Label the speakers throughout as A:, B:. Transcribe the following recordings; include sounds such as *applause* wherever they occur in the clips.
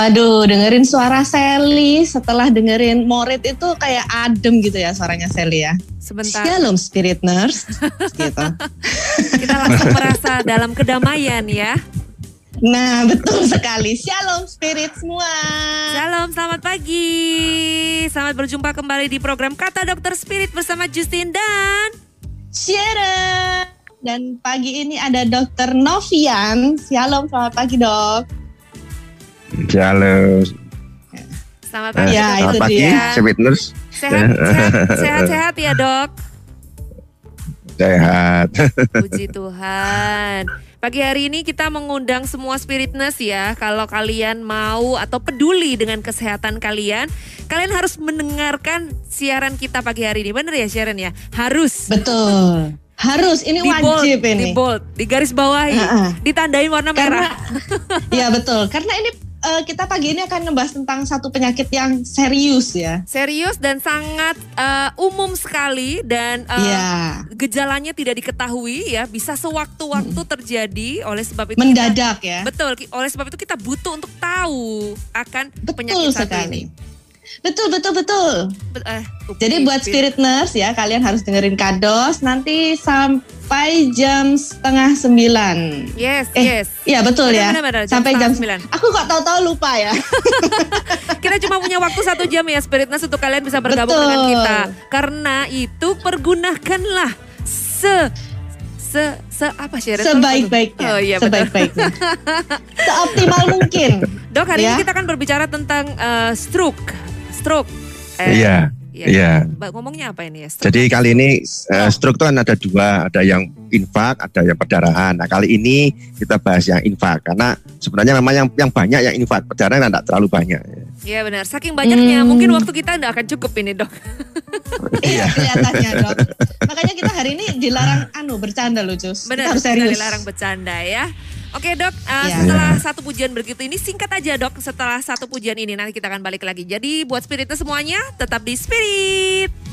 A: Waduh, dengerin suara Sally setelah dengerin Morit itu kayak adem gitu ya suaranya Sally ya.
B: Sebentar.
A: Shalom Spirit Nurse. *laughs* gitu.
B: Kita langsung merasa dalam kedamaian ya.
A: Nah, betul sekali. Shalom Spirit semua.
B: Shalom, selamat pagi. Selamat berjumpa kembali di program Kata Dokter Spirit bersama Justin dan
A: Sharon. Dan pagi ini ada Dokter Novian. Shalom, selamat pagi dok.
C: Halo.
B: Selamat pagi.
A: Ya,
C: Selamat
A: itu
C: pagi,
A: dia.
C: Sweetness.
B: Sehat, sehat, sehat, sehat ya dok.
C: Sehat.
B: Puji Tuhan. Pagi hari ini kita mengundang semua spiritness ya. Kalau kalian mau atau peduli dengan kesehatan kalian, kalian harus mendengarkan siaran kita pagi hari ini. Bener ya Sharon ya? Harus.
A: Betul. Harus, ini
B: Di bold,
A: wajib
B: di
A: ini.
B: bold, di garis bawahi,
A: Ah, ah.
B: ditandain warna merah.
A: Karena, *laughs* ya betul. Karena ini eh, kita pagi ini akan ngebahas tentang satu penyakit yang serius ya.
B: Serius dan sangat eh, umum sekali dan eh,
A: Iya.
B: gejalanya tidak diketahui ya, bisa sewaktu-waktu terjadi oleh sebab itu kita-
A: Mendadak ya.
B: Betul, oleh sebab itu kita butuh untuk tahu akan
A: Betul
B: penyakit satu
A: sekali.
B: ini.
A: Betul, betul, betul.
B: Be- eh,
A: Jadi buat spirit nurse ya, kalian harus dengerin kados nanti sampai jam setengah sembilan.
B: Yes,
A: Eh,
B: yes.
A: Iya betul ya.
B: Benar-benar, jam
A: sampai jam
B: sembilan.
A: Aku kok tahu-tahu lupa ya. *laughs*
B: Kita cuma punya waktu satu jam ya Spiritness untuk kalian bisa bergabung
A: Betul.
B: dengan kita. Karena itu pergunakanlah se se se apa Sharon?
A: Sebaik-baiknya.
B: Oh iya.
A: Sebaik-baiknya. *laughs* Seoptimal mungkin.
B: Dok hari
A: Ya.
B: ini kita akan berbicara tentang eh, stroke. Stroke.
C: Iya. Iya.
B: Mbak, Ngomongnya apa ini ya? Stroke.
C: Jadi kali ini eh, stroke itu kan ada dua, ada yang infak, ada yang perdarahan. Nah kali ini kita bahas yang infak karena sebenarnya memang yang yang banyak yang infak, perdarahan tidak terlalu banyak.
B: Iya benar. Saking banyaknya
A: Hmm.
B: mungkin waktu kita nggak akan cukup ini dok.
A: Iya *laughs* kelihatannya dok. Makanya kita hari ini dilarang anu bercanda loh Jus.
B: Benar.
A: Kita harus
B: kita
A: serius.
B: dilarang bercanda ya. Oke dok, uh,
A: Iya.
B: setelah satu pujian begitu ini singkat aja dok. Setelah satu pujian ini nanti kita akan balik lagi. Jadi buat spiritnya semuanya tetap di spirit.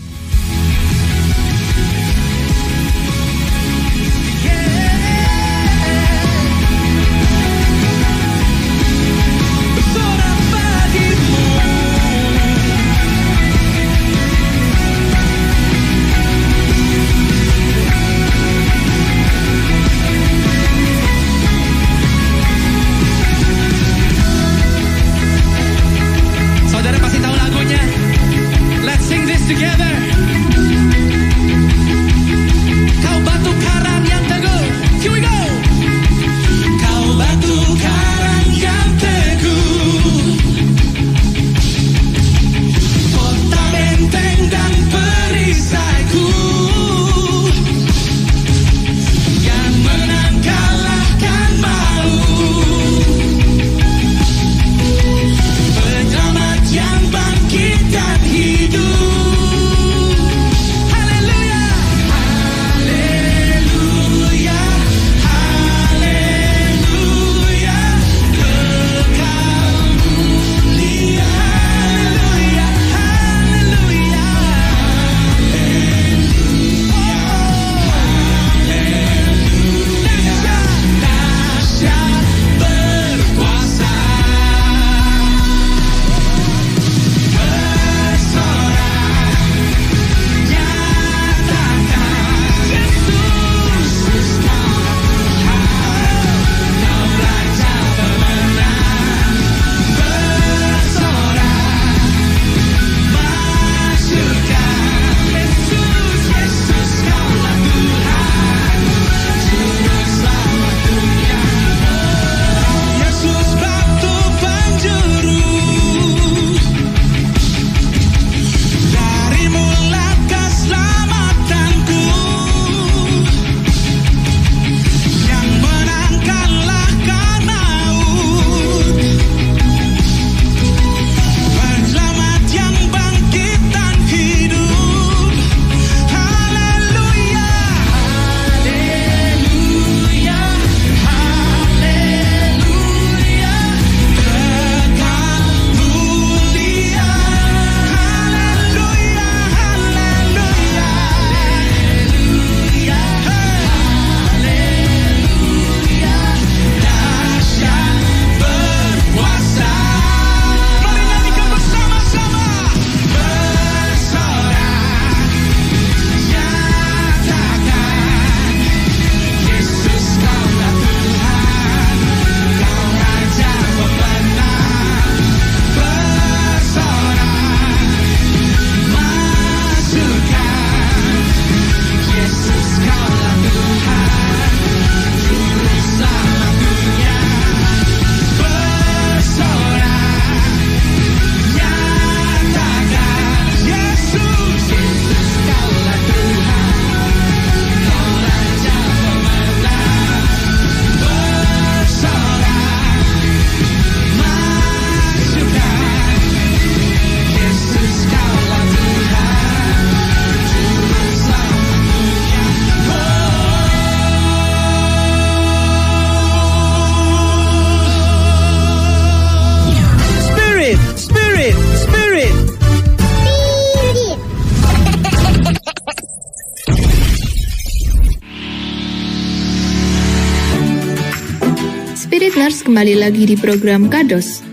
D: Kembali lagi di program Kados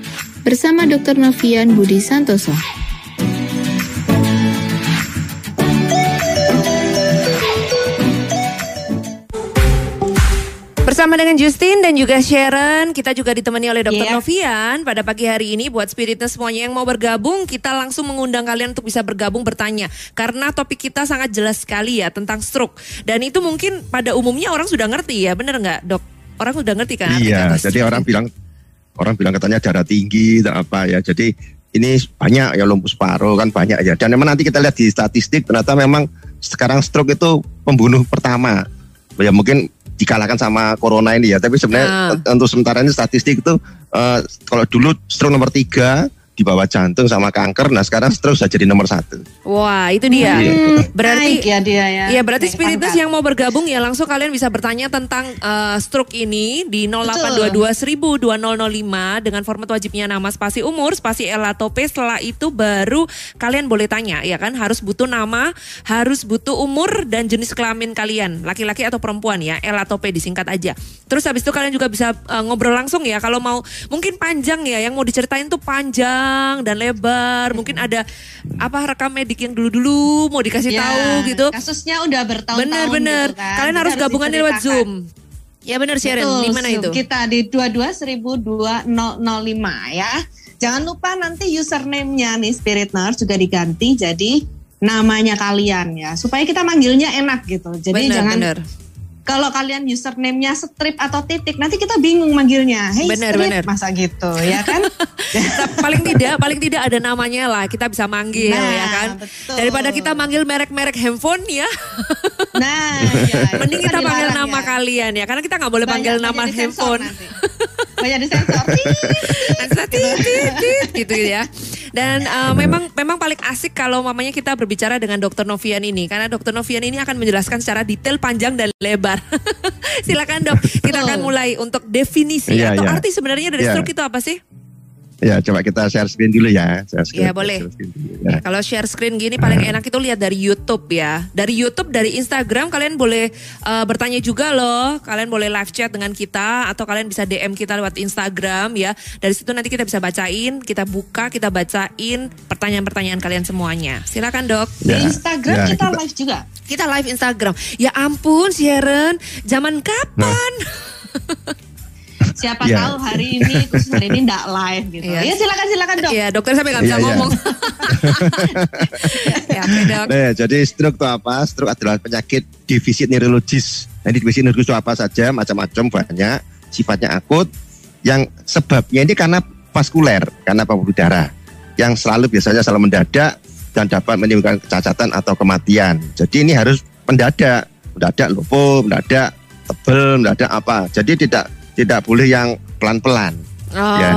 D: bersama Dr. Novian Budi Santoso.
B: Bersama dengan Justin dan juga Sharon, kita juga ditemani oleh Dr.
A: Yeah.
B: Novian pada pagi hari ini buat spiritnya semuanya yang mau bergabung, kita langsung mengundang kalian untuk bisa bergabung bertanya. Karena topik kita sangat jelas sekali ya tentang stroke. Dan itu mungkin pada umumnya orang sudah ngerti ya, bener nggak dok? Orang sudah ngerti kan?
C: Iya, jadi orang bilang orang bilang katanya darah tinggi dan apa ya. Jadi ini banyak ya lumpuh paru kan banyak ya. Dan memang nanti kita lihat di statistik ternyata memang sekarang stroke itu pembunuh pertama. Ya mungkin dikalahkan sama corona ini ya. Tapi sebenarnya
B: Ah.
C: untuk sementara ini statistik itu eh, kalau dulu stroke nomor tiga di bawah jantung sama kanker. Nah sekarang stroke sudah jadi nomor satu.
B: Wah, itu dia.
C: Iya.
B: Berarti
A: Naik ya dia ya.
B: Iya berarti
A: Naik
B: spiritus
A: pangkat.
B: yang mau bergabung ya langsung kalian bisa bertanya tentang eh, stroke ini di 0822 1000 2005 dengan format wajibnya nama spasi umur spasi L atau P setelah itu baru kalian boleh tanya ya kan harus butuh nama harus butuh umur dan jenis kelamin kalian laki-laki atau perempuan ya L atau P disingkat aja terus habis itu kalian juga bisa eh, ngobrol langsung ya kalau mau mungkin panjang ya yang mau diceritain tuh panjang dan lebar mungkin ada apa rekam medik yang dulu-dulu mau dikasih
A: Ya,
B: tahu gitu
A: Kasusnya udah bertahun-tahun
B: Bener bener.
A: gitu kan.
B: Kalian harus gabungannya lewat. Zoom. Ya bener Sharon.
A: Betul,
B: Di mana itu?
A: Kita di 221005 ya. Jangan lupa nanti username-nya nih Spirit Nurse juga diganti jadi namanya kalian ya supaya kita manggilnya enak gitu. Jadi
B: bener
A: jangan
B: bener.
A: Kalau kalian username-nya strip atau titik nanti kita bingung manggilnya. Hey
B: Bener,
A: strip
B: bener.
A: masa gitu ya kan? *laughs*
B: paling tidak paling tidak ada namanya lah kita bisa manggil
A: Nah,
B: ya kan.
A: betul.
B: Daripada kita manggil merek-merek handphone ya,
A: Nah, *laughs* ya,
B: mending kita panggil nama
A: ya.
B: kalian ya karena kita nggak boleh
A: Banyak-
B: panggil nama handphone. *laughs*
A: Banyak *laughs*
B: tit, tit, tit, gitu ya. Dan uh, memang memang paling asik kalau mamanya kita berbicara dengan Dokter Novian ini karena Dokter Novian ini akan menjelaskan secara detail panjang dan lebar. *laughs* Silakan dok, kita akan mulai untuk definisi
C: Iya,
B: atau
C: iya.
B: arti sebenarnya dari
C: Iya.
B: stroke itu apa sih?
C: Ya coba kita share screen dulu ya. Share screen,
B: Iya, boleh.
C: share screen dulu ya.
B: Kalau share screen gini paling enak itu lihat dari YouTube ya. Dari YouTube, dari Instagram kalian boleh uh, bertanya juga loh. Kalian boleh live chat dengan kita atau kalian bisa DM kita lewat Instagram ya. Dari situ nanti kita bisa bacain, kita buka, kita bacain pertanyaan-pertanyaan kalian semuanya. Silakan dok.
A: Di
C: Ya,
A: Instagram
C: ya,
A: kita
C: kita-
A: live juga.
B: Kita live Instagram. Ya ampun Sharon, zaman kapan? *laughs*
A: Siapa
C: Ya.
A: tahu hari ini khusus hari ini enggak live gitu.
B: Iya.
A: Ya silakan silakan dok.
B: Iya dokter sampai nggak bisa
C: Iya, iya.
B: ngomong. *laughs* ya dok.
C: Nah, jadi stroke itu apa? Stroke adalah penyakit defisit neurologis. Nah, ini defisit neurologis itu apa saja? Macam-macam banyak. Sifatnya akut. Yang sebabnya ini karena vaskuler, karena pembuluh darah. Yang selalu biasanya selalu mendadak dan dapat menimbulkan kecacatan atau kematian. Jadi ini harus mendadak, mendadak lumpuh, mendadak tebel, mendadak apa. Jadi tidak tidak boleh yang pelan-pelan.
B: Oh.
C: Ya.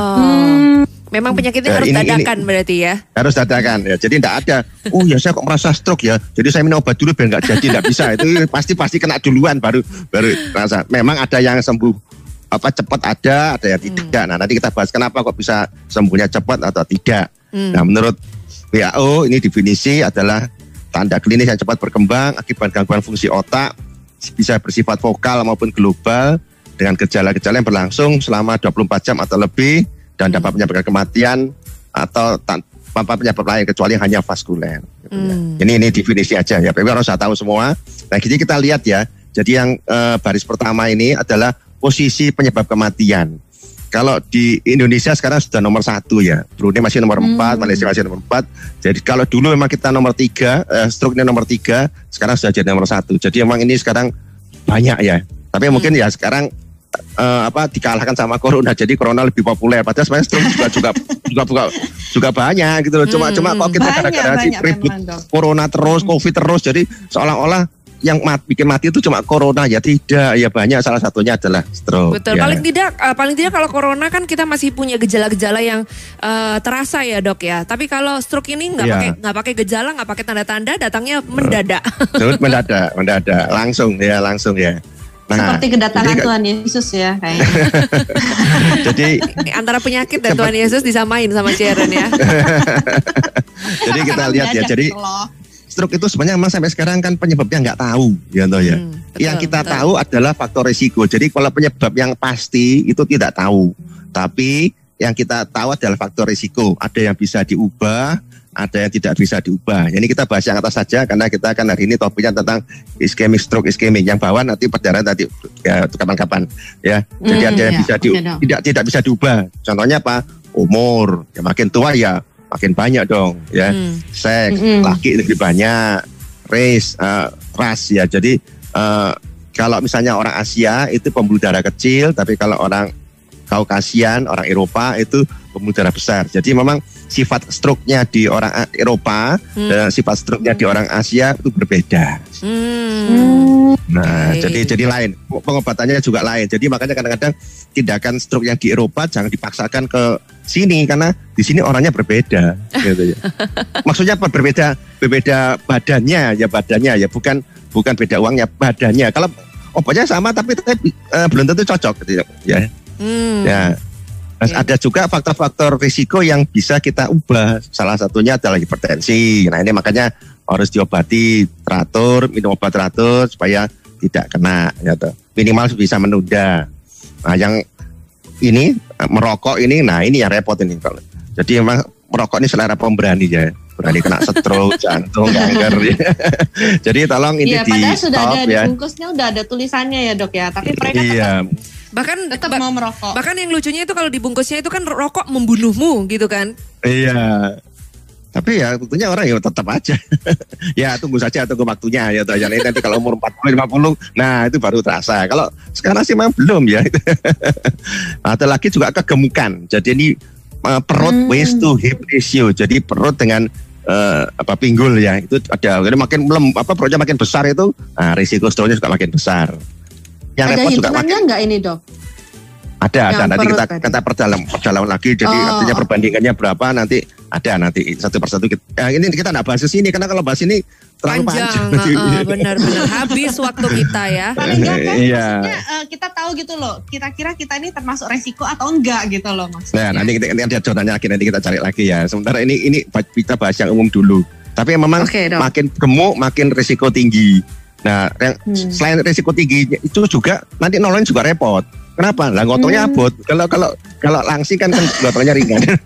B: Memang penyakitnya
C: Ya,
B: harus
C: ini- ini-
B: dadakan berarti ya.
C: harus dadakan ya jadi tidak ada oh ya saya kok merasa stroke ya jadi saya minum obat dulu biar nggak jadi nggak bisa itu pasti pasti kena duluan baru baru rasa memang ada yang sembuh apa cepat ada ada yang tidak nah nanti kita bahas kenapa kok bisa sembuhnya cepat atau tidak
B: Hmm.
C: nah menurut WHO ini definisi adalah tanda klinis yang cepat berkembang akibat gangguan fungsi otak bisa bersifat vokal maupun global dengan gejala-gejala yang berlangsung selama 24 jam atau lebih dan dapat menyebabkan kematian atau tanpa penyebab lain kecuali hanya vaskuler. gitu ya.
B: Hmm.
C: Ini ini definisi aja ya. Tapi harus saya tahu semua. Nah, jadi kita lihat ya. Jadi yang eh, baris pertama ini adalah posisi penyebab kematian. Kalau di Indonesia sekarang sudah nomor satu ya, Brunei masih nomor empat, Malaysia masih nomor empat. Jadi kalau dulu memang kita nomor tiga, eh, stroke-nya nomor tiga, sekarang sudah jadi nomor satu. Jadi memang ini sekarang banyak ya. Tapi mungkin ya sekarang eh, apa dikalahkan sama corona, jadi corona lebih populer. Padahal sebenarnya stroke juga juga juga juga, juga banyak gitu loh. Cuma
B: Hmm.
C: cuma kok kita gara-gara
A: banyak
C: ribut corona terus, covid terus, jadi seolah-olah yang mat, bikin mati itu cuma corona ya tidak ya banyak salah satunya adalah stroke.
B: Betul.
C: ya.
B: Paling tidak, eh, paling tidak kalau corona kan kita masih punya gejala-gejala yang eh, terasa ya dok ya. Tapi kalau stroke ini nggak
C: Iya.
B: pakai nggak pakai gejala, nggak pakai tanda-tanda, datangnya mendadak.
C: Terus mendadak, mendadak, langsung ya, langsung ya. Nah,
A: Seperti kedatangan
C: jadi-
A: Tuhan Yesus ya kayaknya. *laughs*
C: jadi
B: Antara penyakit dan Tuhan Yesus disamain sama Sharon ya. *laughs*
C: jadi kita
A: Karena
C: lihat ya, jadi
A: loh.
C: stroke itu sebenarnya memang sampai sekarang kan penyebabnya nggak tahu, ya toh ya.
B: Hmm, betul,
C: yang kita
B: betul.
C: tahu adalah faktor risiko. Jadi kalau penyebab yang pasti itu tidak tahu. Tapi yang kita tahu adalah faktor risiko. Ada yang bisa diubah, ada yang tidak bisa diubah. Ini kita bahas yang atas saja karena kita akan hari ini topiknya tentang ischemic stroke ischemic. Yang bawah nanti perdarahan tadi ya kapan-kapan ya. Jadi
A: Hmm,
C: ada yang
A: ya,
C: bisa di- tidak tidak bisa diubah. Contohnya apa? Umur. Ya makin tua ya makin banyak dong ya
B: Hmm.
C: seks
A: Mm-mm.
C: laki lebih banyak race eh, ras ya jadi eh, kalau misalnya orang Asia itu pembuluh darah kecil tapi kalau orang Kaukasian orang Eropa itu pembuluh darah besar jadi memang sifat stroke-nya di orang Eropa
B: Hmm.
C: dan sifat stroke-nya di orang Asia itu berbeda
B: Hmm.
C: nah
B: Oke.
C: jadi jadi lain pengobatannya juga lain jadi makanya kadang-kadang tindakan stroke yang di Eropa jangan dipaksakan ke sini karena di sini orangnya berbeda *laughs* gitu ya. maksudnya apa berbeda berbeda badannya ya badannya ya bukan bukan beda uangnya badannya kalau obatnya sama tapi, tapi eh, belum tentu cocok gitu ya
B: Hmm.
C: ya Nah, ada juga faktor-faktor risiko yang bisa kita ubah. Salah satunya adalah hipertensi. Nah ini makanya harus diobati teratur minum obat teratur supaya tidak kena gitu. minimal bisa menunda. Nah yang ini merokok ini nah ini yang repot ini kalau jadi memang merokok ini selera pemberani ya berani kena stroke *laughs* jantung kanker ya. *laughs* jadi tolong ini
A: Iya,
C: di
A: padahal sudah
C: stop
A: ada di
C: ya
A: bungkusnya udah ada tulisannya ya dok ya, tapi mereka
C: iya
B: Bahkan
A: tetap,
B: ba-
A: mau merokok.
B: bahkan yang lucunya itu kalau dibungkusnya itu kan rokok membunuhmu gitu kan.
C: Iya. Tapi ya tentunya orang ya tetap aja. *laughs* ya tunggu saja tunggu waktunya ya. Jangan nanti kalau umur 40 50 nah itu baru terasa. Kalau sekarang sih memang belum ya. Ada lagi juga kegemukan. Jadi ini uh, perut
A: Hmm.
C: waist to hip ratio. Jadi perut dengan eh, apa pinggul ya itu ada jadi makin belum apa perutnya makin besar itu nah, risiko stroke-nya juga makin besar. Yang
A: ada
C: repot juga makin
A: hitungannya nggak ini dok?
C: ada, ada.
A: Yang
C: Nanti
A: perut
C: kita
A: tadi.
C: kita perdalam perdalam lagi. Jadi
A: Oh.
C: artinya perbandingannya berapa nanti ada nanti satu persatu. Kita, ya, ini kita nggak bahas di sini karena kalau bahas ini terlalu
B: Panjang,
C: panjang.
B: ah, ah, *laughs* benar-benar habis waktu kita ya. *laughs*
A: Paling nggak kan
C: Iya.
A: maksudnya eh, kita tahu gitu loh, kira-kira kita ini termasuk resiko atau enggak gitu loh maksudnya.
C: Nah, nanti kita nanti ada jawabannya lagi nanti kita cari lagi ya. Sementara ini ini kita bahas yang umum dulu. Tapi memang
A: dok.
C: makin gemuk makin risiko tinggi. Nah, yang
A: Hmm.
C: selain risiko tinggi itu juga nanti nolongin juga repot. Kenapa? Lah gotongnya
A: Hmm.
C: abot. Kalau kalau kalau langsing kan, kan ringan. *laughs*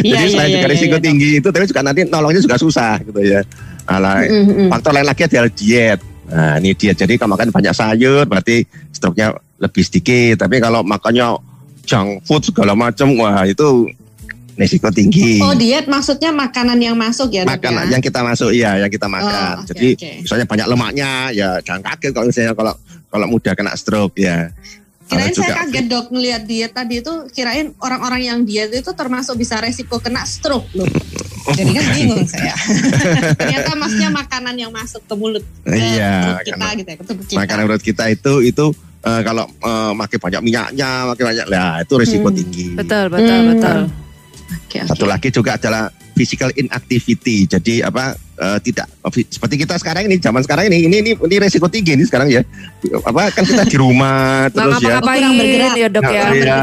C: Jadi
A: iya,
C: selain
A: iya,
C: juga
A: iya,
C: risiko
A: Dok.
C: tinggi itu tapi juga nanti nolongnya juga susah gitu ya. Alah,
A: Mm, mm, mm.
C: faktor lain lagi adalah diet. Nah, ini diet. Jadi kalau makan banyak sayur berarti stroke-nya lebih sedikit. Tapi kalau makannya junk food segala macam, wah itu risiko tinggi.
A: Oh diet maksudnya makanan yang masuk ya
C: Makanan
A: ya?
C: yang kita masuk, iya yang kita makan.
A: Oh, oke,
C: Jadi
A: oke.
C: misalnya banyak lemaknya, ya jangan kaget kalau misalnya kalau kalau mudah kena stroke ya.
A: Kirain saya kaget dok ngelihat diet tadi itu kirain orang-orang yang diet itu termasuk bisa resiko kena stroke loh. Jadi kan bingung saya. *laughs* Ternyata maksudnya makanan yang masuk ke mulut ke
C: Iya,
A: kita
C: karena-
A: gitu ya, ke tubuh kita.
C: makanan menurut kita itu itu eh, kalau eh, makin banyak minyaknya, makin banyak, lah itu risiko
A: Hmm.
C: tinggi.
B: Betul, betul,
A: Hmm.
B: betul.
A: Oke, oke.
C: Satu lagi juga adalah physical inactivity. Jadi apa eh, tidak seperti kita sekarang ini zaman sekarang ini ini ini, ini resiko tinggi ini sekarang ya. Apa kan kita di rumah *laughs* terus ya.
B: ngapa-ngapain
A: Kurang bergerak.
B: ya dok ya.
A: Ya.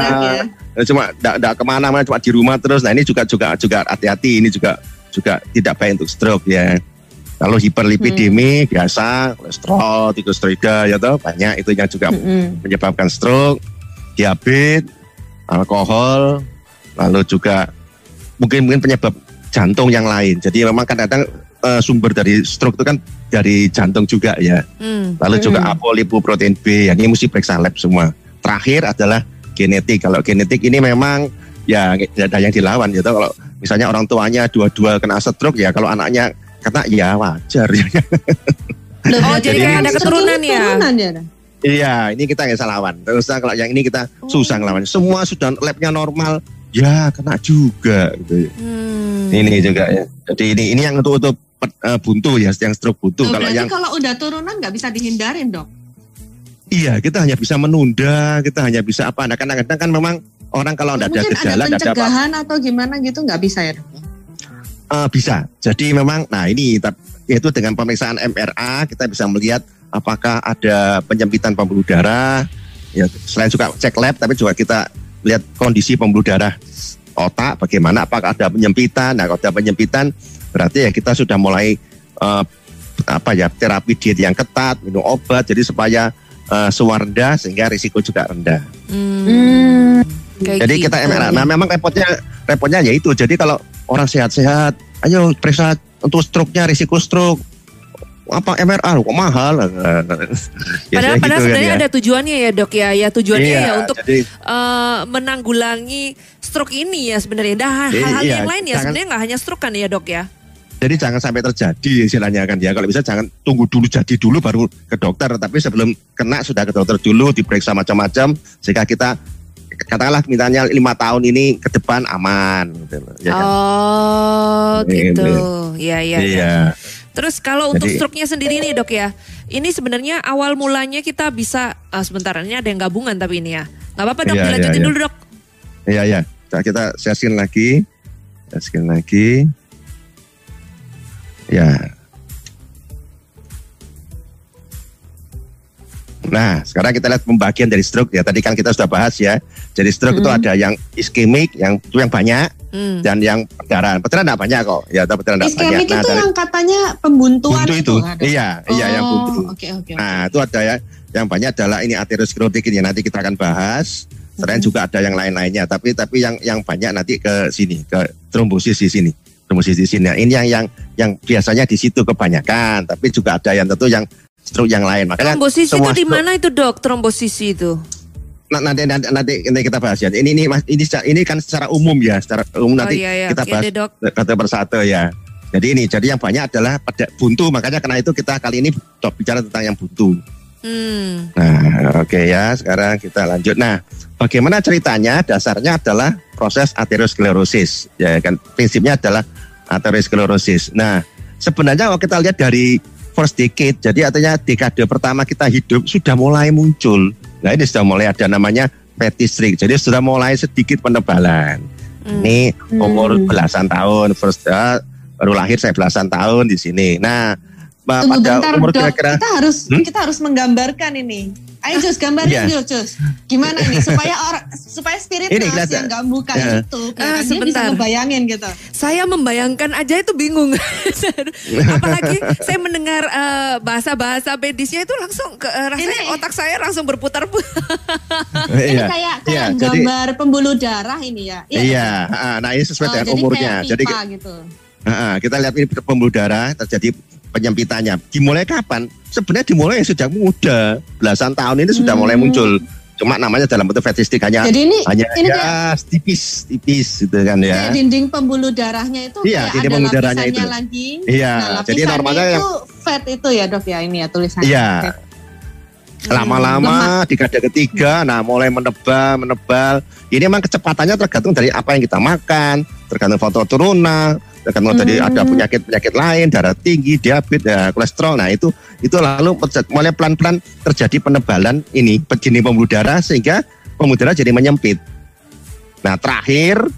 C: Eh, Cuma tidak ke mana-mana cuma di rumah terus. Nah ini juga juga juga hati-hati ini juga juga tidak baik untuk stroke ya. Kalau hiperlipidemi biasa kolesterol, tiroida ya toh banyak itu yang juga
A: Mm-mm.
C: menyebabkan stroke, diabetes, alkohol, lalu juga mungkin mungkin penyebab jantung yang lain. Jadi memang kadang-kadang eh, sumber dari stroke itu kan dari jantung juga ya.
B: Hmm.
C: Lalu juga
A: Hmm.
C: apolipoprotein B, yang ini mesti periksa lab semua. Terakhir adalah genetik. Kalau genetik ini memang ya tidak ada yang dilawan gitu. Kalau misalnya orang tuanya dua-dua kena stroke ya, kalau anaknya kena ya wajar.
A: Loh, *laughs*
B: Oh, jadi
C: kayak
A: kan
B: ada keturunan ya?
A: Turunan ya?
C: Iya, ini kita nggak salah lawan. Terus kalau yang ini kita susah ngelawan. Semua sudah labnya normal, ya kena juga. Gitu.
B: Hmm.
C: Ini juga ya. Jadi ini ini yang untuk untuk eh, buntu ya, yang stroke buntu.
A: Loh,
C: Kalau
A: berarti
C: yang
A: kalau udah turunan nggak bisa dihindarin dok?
C: iya kita hanya bisa menunda, kita hanya bisa apa? Nah kadang-kadang kan memang orang kalau tidak ada gejala,
A: ada
C: tidak ada apa
A: pencegahan atau gimana gitu nggak bisa ya dok?
C: Eh, bisa. Jadi memang, nah ini yaitu dengan pemeriksaan MRA kita bisa melihat apakah ada penyempitan pembuluh darah. Ya, selain juga cek lab, tapi juga kita lihat kondisi pembuluh darah otak bagaimana apakah ada penyempitan nah kalau ada penyempitan berarti ya kita sudah mulai eh, apa ya terapi diet yang ketat minum obat jadi supaya suar rendah sehingga risiko juga rendah
B: Hmm.
C: Jadi
B: gitu.
C: kita MRA nah memang repotnya repotnya ya itu jadi kalau orang sehat-sehat ayo periksa untuk stroke-nya risiko stroke apa MRA kok mahal
B: Padahal,
C: Ya, saya
B: padahal
C: gitu kan
B: sebenarnya
C: ya.
B: ada tujuannya ya dok ya, ya tujuannya
C: Iya,
B: ya untuk
C: jadi-
B: eh, menanggulangi stroke ini ya sebenarnya. Dan hal-hal
C: Iya,
B: yang lain ya
C: jangan-
B: sebenarnya nggak hanya stroke kan ya dok ya.
C: Jadi jangan sampai terjadi istilahnya kan ya. Kalau bisa jangan tunggu dulu jadi dulu baru ke dokter. Tapi sebelum kena sudah ke dokter dulu diperiksa macam-macam sehingga kita katakanlah mintanya lima tahun ini ke depan aman. Gitu ya kan?
B: Oh gitu, iya iya.
C: Iya.
B: iya. Terus kalau untuk
C: Jadi-
B: stroke-nya sendiri nih dok ya, ini sebenarnya awal mulanya kita bisa ah, sebentar ini ada yang gabungan tapi ini ya, nggak apa-apa dok
C: Iya,
B: dilanjutin
C: iya, iya.
B: dulu dok.
C: Iya ya. Nah, kita sharing lagi. Sharing lagi. Ya. Nah, sekarang kita lihat pembagian dari stroke ya. Tadi kan kita sudah bahas ya. Jadi stroke itu
A: Hmm.
C: ada yang iskemik, yang itu yang banyak,
B: Hmm.
C: dan yang perdarahan. Perdarahan tidak banyak kok. Ya, tapi perdarahan tidak banyak.
A: Iskemik itu
C: dari
A: yang katanya pembuntuan
C: buntu itu.
A: Dok?
C: Iya, iya yang
A: Oh,
C: buntu.
A: Oke oke.
C: Nah, itu ada ya. Yang banyak adalah ini aterosklerotik ini nanti kita akan bahas. Selain
A: Mhm.
C: juga ada yang lain-lainnya, tapi tapi yang yang banyak nanti ke sini, ke trombosis di sini. Trombosis di sini. Nah, ini yang yang yang biasanya di situ kebanyakan, tapi juga ada yang tentu yang stroke yang lain. Makanya
B: Trombosis itu di mana itu dok? Trombosis itu?
C: Nah, nanti, nanti nanti nanti kita bahas ya. Ini ini Mas, ini ini kan secara umum ya, secara umum nanti
B: oh iya iya,
C: kita bahas
B: dok.
C: satu persatu ya. Jadi ini, jadi yang banyak adalah pada buntu, makanya karena itu kita kali ini top bicara tentang yang buntu.
B: Hmm.
C: Nah, oke ya. Sekarang kita lanjut. Nah, bagaimana ceritanya? Dasarnya adalah proses aterosklerosis. Ya kan, prinsipnya adalah aterosklerosis. Nah, sebenarnya kalau kita lihat dari first decade, jadi artinya dekade pertama kita hidup sudah mulai muncul. Nah, ini sudah mulai ada namanya fatty streak. Jadi sudah mulai sedikit penebalan.
B: Hmm.
C: Ini umur
A: Hmm.
C: belasan tahun, first ah, baru lahir saya belasan tahun di sini. Nah, pa-
A: Tunggu
C: pada
A: bentar
C: umur
A: dok,
C: kira-kira
A: kita harus
C: Hmm?
A: kita harus menggambarkan ini. Ayo Jus, gambarin
C: Iya.
A: dulu Jus. Gimana nih supaya *laughs* orang supaya spirit
C: Ini kelihatan.
A: yang nggak buka
C: Ya.
A: itu,
B: Ah,
A: kelihatannya bisa
B: sebentar.
A: ngebayangin gitu.
B: Saya membayangkan aja itu bingung. *laughs* Apalagi saya mendengar eh, bahasa-bahasa medisnya itu langsung ke eh, rasanya
A: Ini-
B: otak saya langsung berputar-putar. *laughs*
A: Ini
C: Iya.
A: kayak
C: Iya,
A: kayak
C: jadi-
A: gambar pembuluh darah ini ya.
C: Iya, ah, nah ini sesuai
A: Oh,
C: dengan
A: jadi
C: umurnya.
A: kayak
C: Jadi
A: pipa gitu.
C: ah, ah, kita lihat ini pembuluh darah terjadi penyempitannya. Dimulai kapan? Sebenarnya dimulai sudah muda, belasan tahun ini sudah mulai
A: Hmm.
C: muncul. Cuma namanya dalam bentuk fetistik hanya
A: Jadi ini
C: hanya
A: ini
C: ya tipis tipis gitu kan
A: kayak
C: ya.
A: dinding pembuluh darahnya itu
C: Iya,
A: kayak
C: dinding
A: ada
C: pembuluh darahnya
A: lapisannya
C: itu.
A: lagi.
C: Iya,
A: Nah,
C: jadi normalnya
A: itu
C: yang
A: fat itu ya dok ya ini ya tulisannya.
C: Iya.
A: Oke.
C: lama-lama di dekade ketiga, nah mulai menebal, menebal. Ini memang kecepatannya tergantung dari apa yang kita makan, tergantung faktor turunan, dari
A: Hmm.
C: ada penyakit-penyakit lain, darah tinggi, diabetes, ya, kolesterol. Nah itu itu lalu mulai pelan-pelan terjadi penebalan ini jenis pembuluh darah sehingga pembuluh darah jadi menyempit. Nah terakhir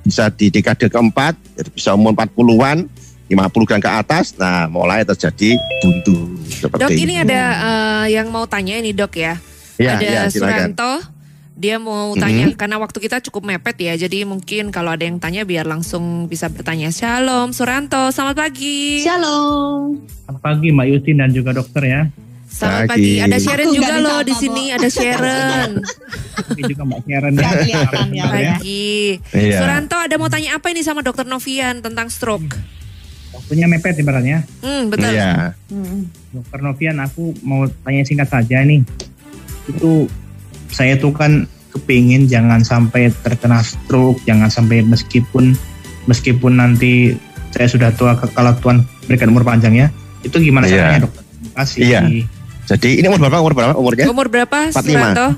C: bisa di dekade keempat, bisa umur 40-an, 50 gram ke atas, nah mulai terjadi buntu seperti
B: Dok ini ada eh, yang mau tanya ini dok ya.
C: Ya,
B: ada
C: ya, silakan.
B: Suranto. Dia mau
C: Mhm.
B: tanya karena waktu kita cukup mepet ya. Jadi mungkin kalau ada yang tanya biar langsung bisa bertanya. Shalom Suranto, selamat pagi.
A: Shalom.
E: Selamat pagi Mbak Yusin dan juga dokter ya.
B: Selamat
C: Pagi.
B: pagi. Ada Sharon
A: Aku
B: juga loh di sini. Ada Sharon.
E: Tapi juga Mbak Sharon
A: ya, ya.
B: pagi.
C: Iya.
B: Suranto ada mau tanya apa ini sama Dokter Novian tentang stroke?
E: Waktunya mepet ibaratnya.
B: Hmm, betul.
C: Iya.
A: Hmm.
E: Dokter Novian aku mau tanya singkat saja nih. Itu saya tuh kan kepingin jangan sampai terkena stroke, jangan sampai meskipun meskipun nanti saya sudah tua kalau Tuhan berikan umur panjang ya. Itu gimana
C: Iya.
E: caranya dokter? Terima kasih.
C: Iya. Jadi ini umur berapa? Umur berapa umurnya?
B: Umur berapa
C: 45.
B: Suranto?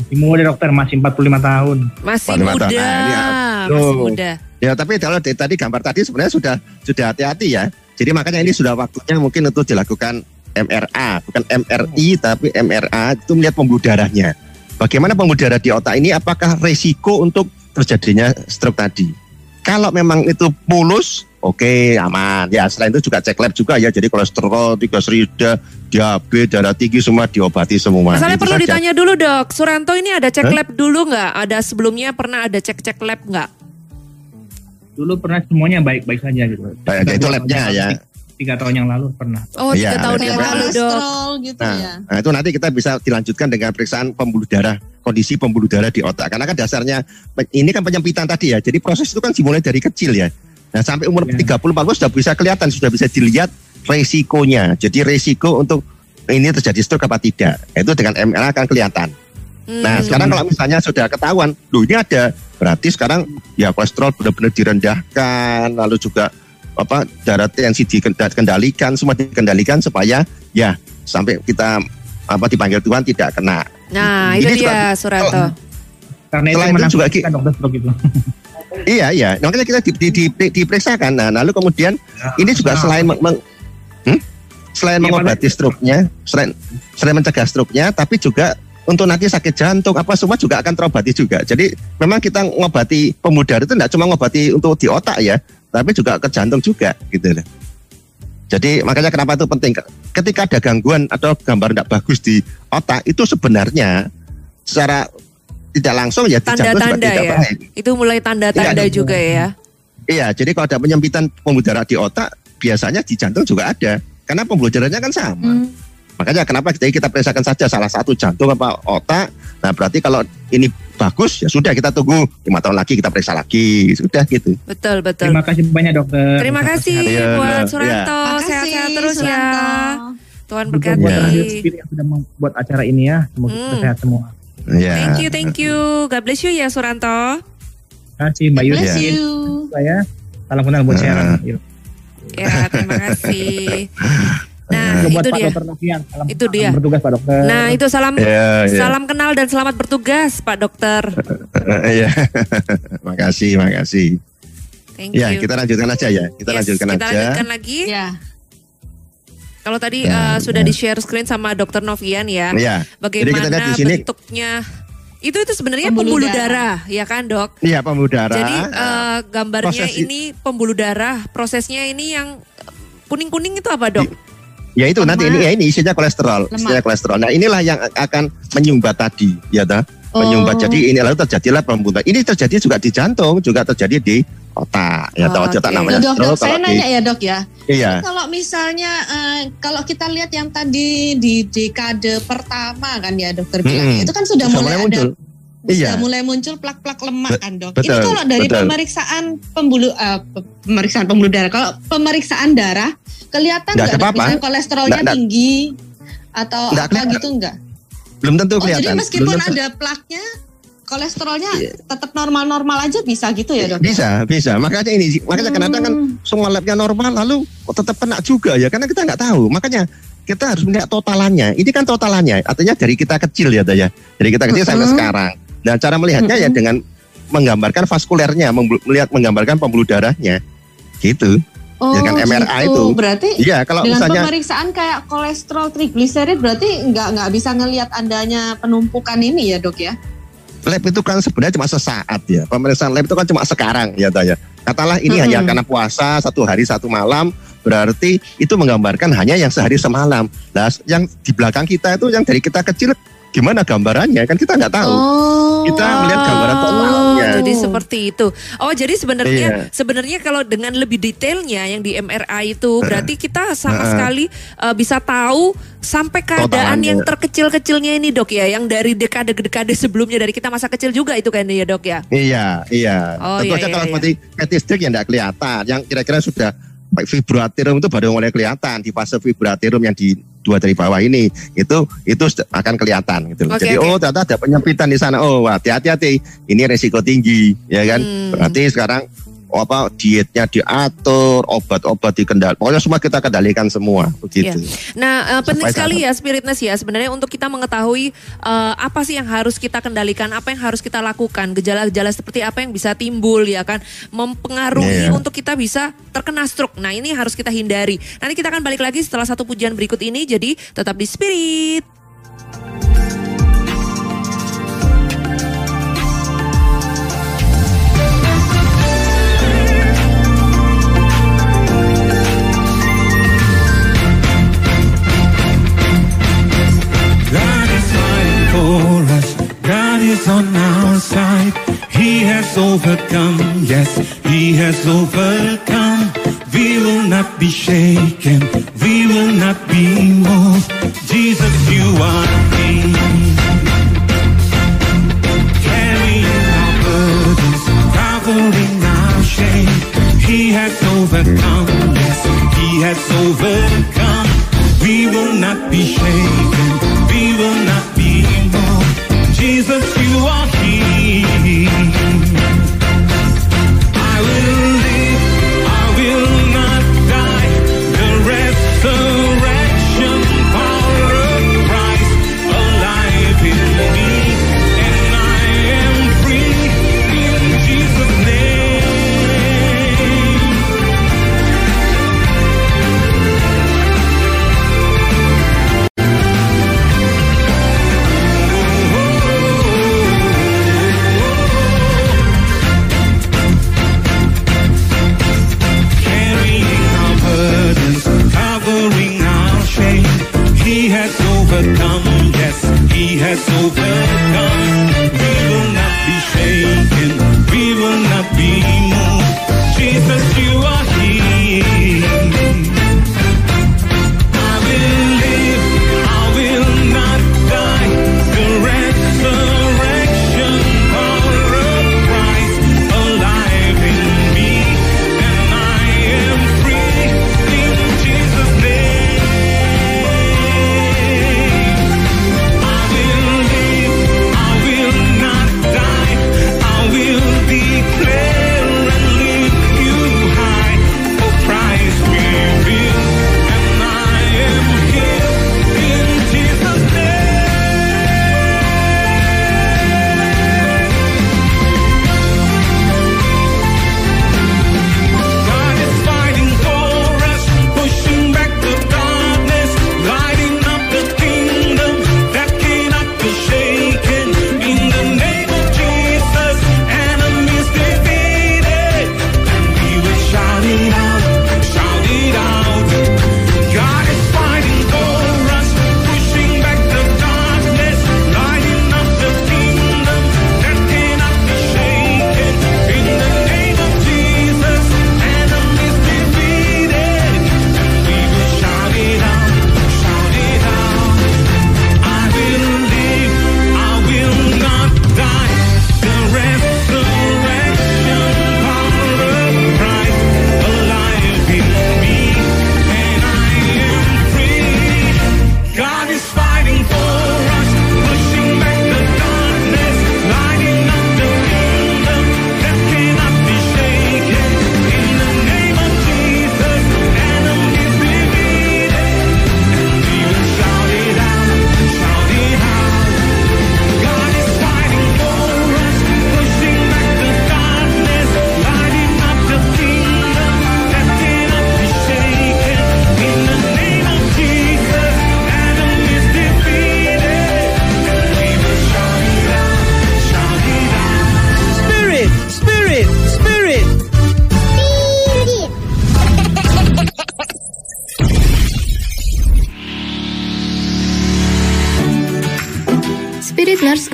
E: Masih muda dokter, masih 45 tahun.
B: Masih
C: 45 tahun.
B: muda.
C: Nah, ini ya.
B: Masih muda.
C: Ya tapi kalau dari tadi gambar tadi sebenarnya sudah sudah hati-hati ya. Jadi makanya ini sudah waktunya mungkin untuk dilakukan MRA, bukan MRI tapi MRA itu melihat pembuluh darahnya. Bagaimana pembuluh darah di otak ini? Apakah resiko untuk terjadinya stroke tadi? Kalau memang itu mulus, oke aman. Ya selain itu juga cek lab juga ya. Jadi kolesterol, triglycerida, diabetes, darah tinggi semua diobati semua.
B: Masalahnya
C: Itu
B: perlu
C: saja.
B: ditanya dulu dok, Suranto ini ada cek
C: Hah?
B: lab dulu nggak? Ada sebelumnya pernah ada cek-cek lab nggak?
E: Dulu pernah semuanya baik-baik saja gitu.
C: Baik, itu labnya ya.
E: Tiga tahun yang lalu pernah.
B: Oh tiga
C: Iya,
B: tahun yang lalu dok.
A: gitu
C: Nah,
A: ya.
C: nah, itu nanti kita bisa dilanjutkan dengan periksaan pembuluh darah, kondisi pembuluh darah di otak. Karena kan dasarnya ini kan penyempitan tadi ya. Jadi proses itu kan dimulai dari kecil ya. Nah, sampai umur
E: Ya.
C: 30 40 sudah bisa kelihatan, sudah bisa dilihat resikonya. Jadi resiko untuk ini terjadi stroke apa tidak. Itu dengan MRI akan kelihatan.
B: Hmm.
C: Nah, sekarang kalau misalnya sudah ketahuan, loh ini ada, berarti sekarang ya kolesterol benar-benar direndahkan, lalu juga apa darah tensi dikendalikan, semua dikendalikan supaya ya sampai kita apa dipanggil Tuhan tidak kena.
B: Nah itu
C: Ini juga-
B: dia Suranto.
E: Karena itu
C: Selain itu juga ki-
E: menakutkan dokter stroke itu. *laughs*
C: Iya iya, makanya kita di, di, di- diperiksakan. Nah, lalu kemudian ini juga
E: Nah,
C: selain meng, meng- hmm? selain
E: Iya,
C: mengobati stroke-nya, selain selain mencegah stroke-nya, tapi juga untuk nanti sakit jantung apa semua juga akan terobati juga. Jadi memang kita ngobati darah itu tidak cuma ngobati untuk di otak ya, tapi juga ke jantung juga gitu loh. Jadi makanya kenapa itu penting. Ketika ada gangguan atau gambar tidak bagus di otak itu sebenarnya secara tidak langsung ya
B: Tanda-tanda
C: tidak
B: ya.
C: baik.
B: Itu mulai tanda-tanda
C: Iya,
B: juga ya.
C: Iya, jadi kalau ada penyempitan pembuluh darah di otak, biasanya di jantung juga ada. Karena pembuluh darahnya kan sama.
B: Hmm.
C: Makanya kenapa kita kita periksakan saja salah satu jantung apa otak. Nah, berarti kalau ini bagus ya sudah kita tunggu lima tahun lagi kita periksa lagi. Sudah gitu.
B: Betul betul.
E: Terima kasih banyak dokter.
B: Terima kasih
C: Iya,
B: buat
C: iya.
B: Suranto. Sehat-sehat terus ya.
A: Suranto.
B: Tuhan
E: Juga buat
B: berkati.
E: Yang sudah membuat acara ini ya. Semoga
B: Hmm.
E: kita sehat semua.
C: Ya.
B: Thank you, thank you. God bless you ya Suranto.
E: Terima kasih Mbak
A: you.
E: Saya salam kenal buat
C: Nah.
E: siaran. Yuk.
B: Ya, terima kasih. *laughs* Nah,
E: Juga buat
B: itu
E: Pak
B: dia.
E: Dokter Novian. Salam,
B: Itu
E: salam
B: dia.
E: Bertugas Pak Dokter.
B: Nah, itu salam
C: Ya, ya.
B: salam kenal dan selamat bertugas Pak Dokter. *laughs*
C: Iya. makasih, makasih.
B: Thank
C: Ya,
B: you.
C: kita lanjutkan aja ya. Kita
B: Yes,
C: lanjutkan
B: kita
C: aja.
B: lanjutkan lagi.
A: Ya.
B: Kalau tadi
C: Ya,
B: eh, sudah
C: ya.
B: di share screen sama Dokter Novian ya,
C: Iya. Jadi kita
B: bagaimana
C: lihat di sini
B: bentuknya? Itu itu sebenarnya
A: Pembuluh
B: pembuluh
A: darah.
B: darah, ya kan dok?
C: Iya, pembuluh darah.
B: Jadi eh, gambarnya
C: proses
B: ini pembuluh darah, prosesnya ini yang kuning-kuning itu apa dok?
C: Ya itu nanti
A: Lemak.
C: ini ya ini isinya kolesterol,
A: Lemak.
C: isinya kolesterol. Nah inilah yang akan menyumbat tadi, ya dah. Menyumbat.
A: Oh.
C: Jadi ini lalu terjadilah pembuluh. Ini terjadi juga di jantung, juga terjadi di otak. Ya
B: Oh,
C: otak
B: oke.
C: namanya
A: dok, dok, saya nanya
C: di,
A: ya dok ya.
C: iya,
A: Kalau misalnya eh, kalau kita lihat yang tadi di dekade pertama kan ya dokter bilang itu kan sudah,
C: sudah
A: mulai,
C: mulai muncul. Iya.
A: sudah mulai muncul plak-plak lemak kan dok.
C: betul,
A: Ini kalau dari
C: betul.
A: pemeriksaan pembuluh eh, pe- pemeriksaan pembuluh darah, kalau pemeriksaan darah kelihatan
C: Nggak
A: dok misalnya kolesterolnya
C: Nggak- nggak-
A: tinggi atau
C: Nggak
A: apa
C: kelihatan.
A: gitu enggak?
C: Belum tentu
A: Oh jadi
C: kelihatan.
A: meskipun
C: Belum
A: ada plaknya kolesterolnya
C: Iya.
A: tetap normal-normal aja bisa gitu ya dok?
C: bisa, bisa. Makanya ini, makanya kenapa kan
A: Hmm.
C: semua labnya normal, lalu kok tetap kena juga ya? Karena kita nggak tahu. Makanya kita harus melihat totalannya. Ini kan totalannya, artinya dari kita kecil ya, Teh, ya. Dari kita kecil sampai sekarang. Dan cara melihatnya ya
A: Mm-mm.
C: dengan menggambarkan vaskulernya, melihat menggambarkan pembuluh darahnya, gitu.
A: Oh,
C: Ya kan, MRI
A: gitu.
C: itu.
A: Berarti
C: Iya, kalau
A: dengan
C: misalnya
A: pemeriksaan kayak kolesterol trigliserid berarti nggak nggak bisa ngelihat adanya penumpukan ini ya dok ya?
C: lab itu kan sebenarnya cuma sesaat ya. Pemeriksaan lab itu kan cuma sekarang ya, Teh, ya. Katalah ini
A: Mm-mm.
C: hanya karena puasa satu hari satu malam, berarti itu menggambarkan hanya yang sehari semalam. Nah, yang di belakang kita itu yang dari kita kecil gimana gambarannya kan kita nggak tahu.
A: Oh.
C: Kita melihat gambaran totalnya.
B: Oh, jadi seperti itu. Oh, jadi sebenarnya
C: Iya.
B: sebenarnya kalau dengan lebih detailnya yang di MRI itu berarti kita sama
C: Heeh.
B: sekali uh, bisa tahu sampai keadaan
C: Totalannya.
B: yang terkecil-kecilnya ini, Dok ya, yang dari dekade-dekade sebelumnya dari kita masa kecil juga itu kan ya, Dok ya.
C: Iya, iya.
B: Oh,
C: Tentu
B: iya,
C: aja
B: iya,
C: kalau
B: iya.
C: seperti fetis yang tidak kelihatan, yang kira-kira sudah baik fibraterum itu baru mulai kelihatan di fase fibraterum yang di dua dari bawah ini itu itu akan kelihatan gitu.
B: Oke,
C: Jadi
B: oke.
C: oh ternyata ada penyempitan di sana. Oh hati-hati ini resiko tinggi ya kan.
B: Hmm.
C: Berarti sekarang apa dietnya diatur, obat-obat dikendal. Pokoknya semua kita kendalikan semua begitu.
B: Nah, eh, penting
C: Supaya
B: sekali ya spiritness ya sebenarnya untuk kita mengetahui eh, apa sih yang harus kita kendalikan, apa yang harus kita lakukan, gejala-gejala seperti apa yang bisa timbul ya kan, mempengaruhi
C: Iya.
B: untuk kita bisa terkena stroke. Nah, ini harus kita hindari. Nanti kita akan balik lagi setelah satu pujian berikut ini, jadi tetap di spirit.
F: Overcome. Yes, He has overcome. We will not be shaken. We will not be moved. Jesus, you are King. Carrying our burdens, covering our shame. He has overcome. Yes, He has overcome. We will not be shaken. Jesus, you are here. He has overcome. We will not be shaken, we will not be moved.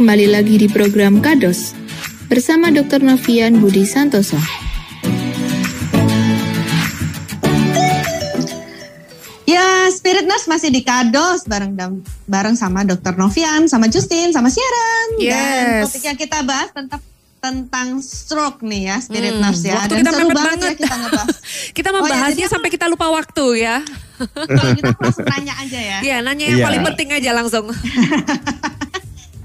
D: Kembali lagi di program Kados bersama Dr. Novian Budi Santoso.
A: Ya, Spirit Nurse masih di Kados bareng bareng sama Dr. Novian, sama Justin, sama Sharon. Dan
B: Yes.
A: topik yang kita bahas tentang tentang stroke nih ya, Spirit
B: Hmm,
A: Nurse ya.
B: waktu
A: Dan
B: kita
A: seru banget,
B: banget.
A: ya kita ngebahas. *laughs*
B: Kita
A: Oh, ya,
B: membahasnya
A: jadi aku-
B: sampai kita lupa waktu ya.
A: Kalau gitu aku langsung tanya aja ya. *laughs*
B: Iya, nanya yang
C: Iya.
B: paling penting aja langsung. *laughs*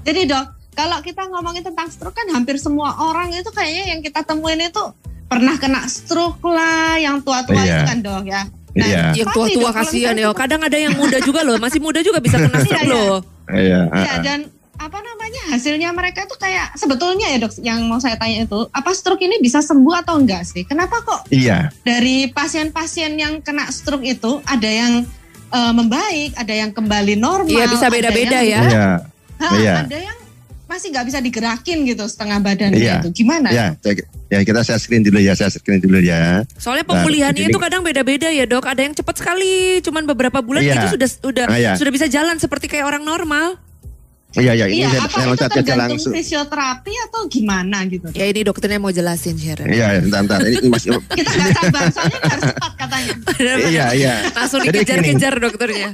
A: Jadi dok, kalau kita ngomongin tentang stroke kan hampir semua orang itu kayaknya yang kita temuin itu pernah kena stroke lah, yang tua-tua
C: Iya.
A: itu kan dok ya.
C: Iya.
B: Yang tua-tua kasihan ya. Kadang ada yang muda juga loh, masih muda juga bisa kena stroke
A: Iya, iya.
B: loh.
C: Iya.
A: Iya dan apa namanya hasilnya mereka tuh kayak sebetulnya ya dok yang mau saya tanya itu apa stroke ini bisa sembuh atau enggak sih? Kenapa kok
C: Iya.
A: dari pasien-pasien yang kena stroke itu ada yang eh, membaik, ada yang kembali normal,
B: Iya, bisa beda-beda
A: yang-
B: ya.
C: Iya.
A: Ha, *laughs*
C: Iya.
A: ada yang masih nggak bisa digerakin gitu setengah badannya
C: Iya.
A: itu gimana?
C: Ya, saya- ya kita saya screen dulu ya, saya screen dulu ya.
B: Soalnya
C: Nah,
B: pemulihannya
C: begini.
B: itu kadang beda-beda ya dok. Ada yang cepat sekali, cuman beberapa bulan
C: Iya.
B: itu sudah sudah
C: Ah, iya.
B: sudah bisa jalan seperti kayak orang normal.
C: Iya, iya, ini
A: Iya,
C: saya,
A: apa
C: saya
A: itu
C: loncat
A: tergantung
C: langsung.
A: fisioterapi atau gimana gitu?
B: Ya ini dokternya mau jelasin Sharon.
C: Iya, bentar, bentar. Ini masih *laughs*
A: Kita nggak sabar, soalnya harus cepat katanya.
C: iya, iya.
B: Langsung dikejar-kejar dokternya.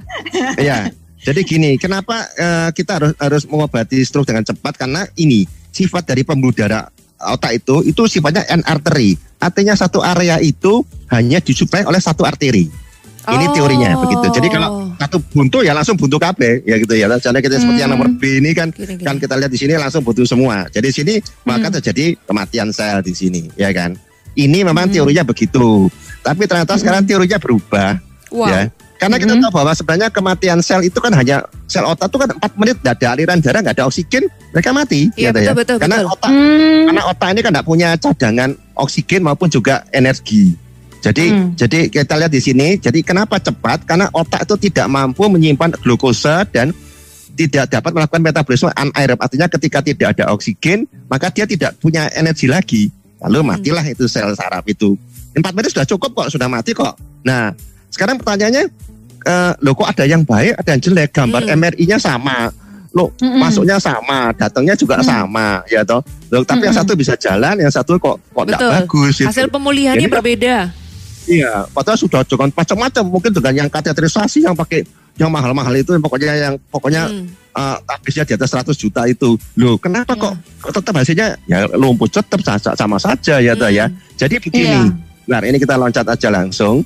C: Iya. Jadi gini, kenapa eh, kita harus harus mengobati stroke dengan cepat karena ini sifat dari pembuluh darah otak itu itu sifatnya end artery. Artinya satu area itu hanya disuplai oleh satu arteri. Ini
B: Oh.
C: teorinya begitu. Jadi kalau satu buntu ya langsung buntu KB ya gitu ya. Jadi kita seperti yang nomor B ini kan
B: Gini, gini.
C: kan kita lihat di sini langsung buntu semua. Jadi sini maka terjadi kematian sel di sini ya kan. Ini memang teorinya begitu. Tapi ternyata sekarang teorinya berubah
B: Wow.
C: ya. Karena kita tahu bahwa sebenarnya kematian sel itu kan hanya sel otak itu kan 4 menit tidak ada aliran darah, nggak ada oksigen, mereka mati.
B: Iya,
C: gitu ya.
B: betul, betul,
C: Karena
B: betul.
C: otak karena otak ini kan tidak punya cadangan oksigen maupun juga energi. Jadi
A: Hmm.
C: jadi kita lihat di sini, jadi kenapa cepat? Karena otak itu tidak mampu menyimpan glukosa dan tidak dapat melakukan metabolisme anaerob. Artinya ketika tidak ada oksigen, maka dia tidak punya energi lagi. Lalu
B: Hmm.
C: matilah itu sel saraf itu. Empat menit sudah cukup kok, sudah mati kok. Nah, sekarang pertanyaannya, eh, loh kok ada yang baik, ada yang jelek. Gambar
B: Hmm.
C: MRI-nya sama. Loh,
A: Mm-mm.
C: masuknya sama, datangnya juga
A: Hmm.
C: sama, ya toh. Loh, tapi yang
A: Mm-mm.
C: satu bisa jalan, yang satu kok kok tidak bagus. gitu.
B: Hasil pemulihannya
C: Jadi
B: berbeda.
C: Iya, padahal sudah dengan macam-macam. Mungkin dengan yang kateterisasi yang pakai yang mahal-mahal itu, yang pokoknya yang pokoknya
B: Hmm.
C: eh, habisnya di atas 100 juta itu. Loh, kenapa
A: Iya.
C: kok, kok tetap hasilnya ya lumpuh tetap sa- sama saja ya toh ya.
B: Hmm.
C: Jadi begini.
A: Iya.
C: Nah, ini kita loncat aja langsung.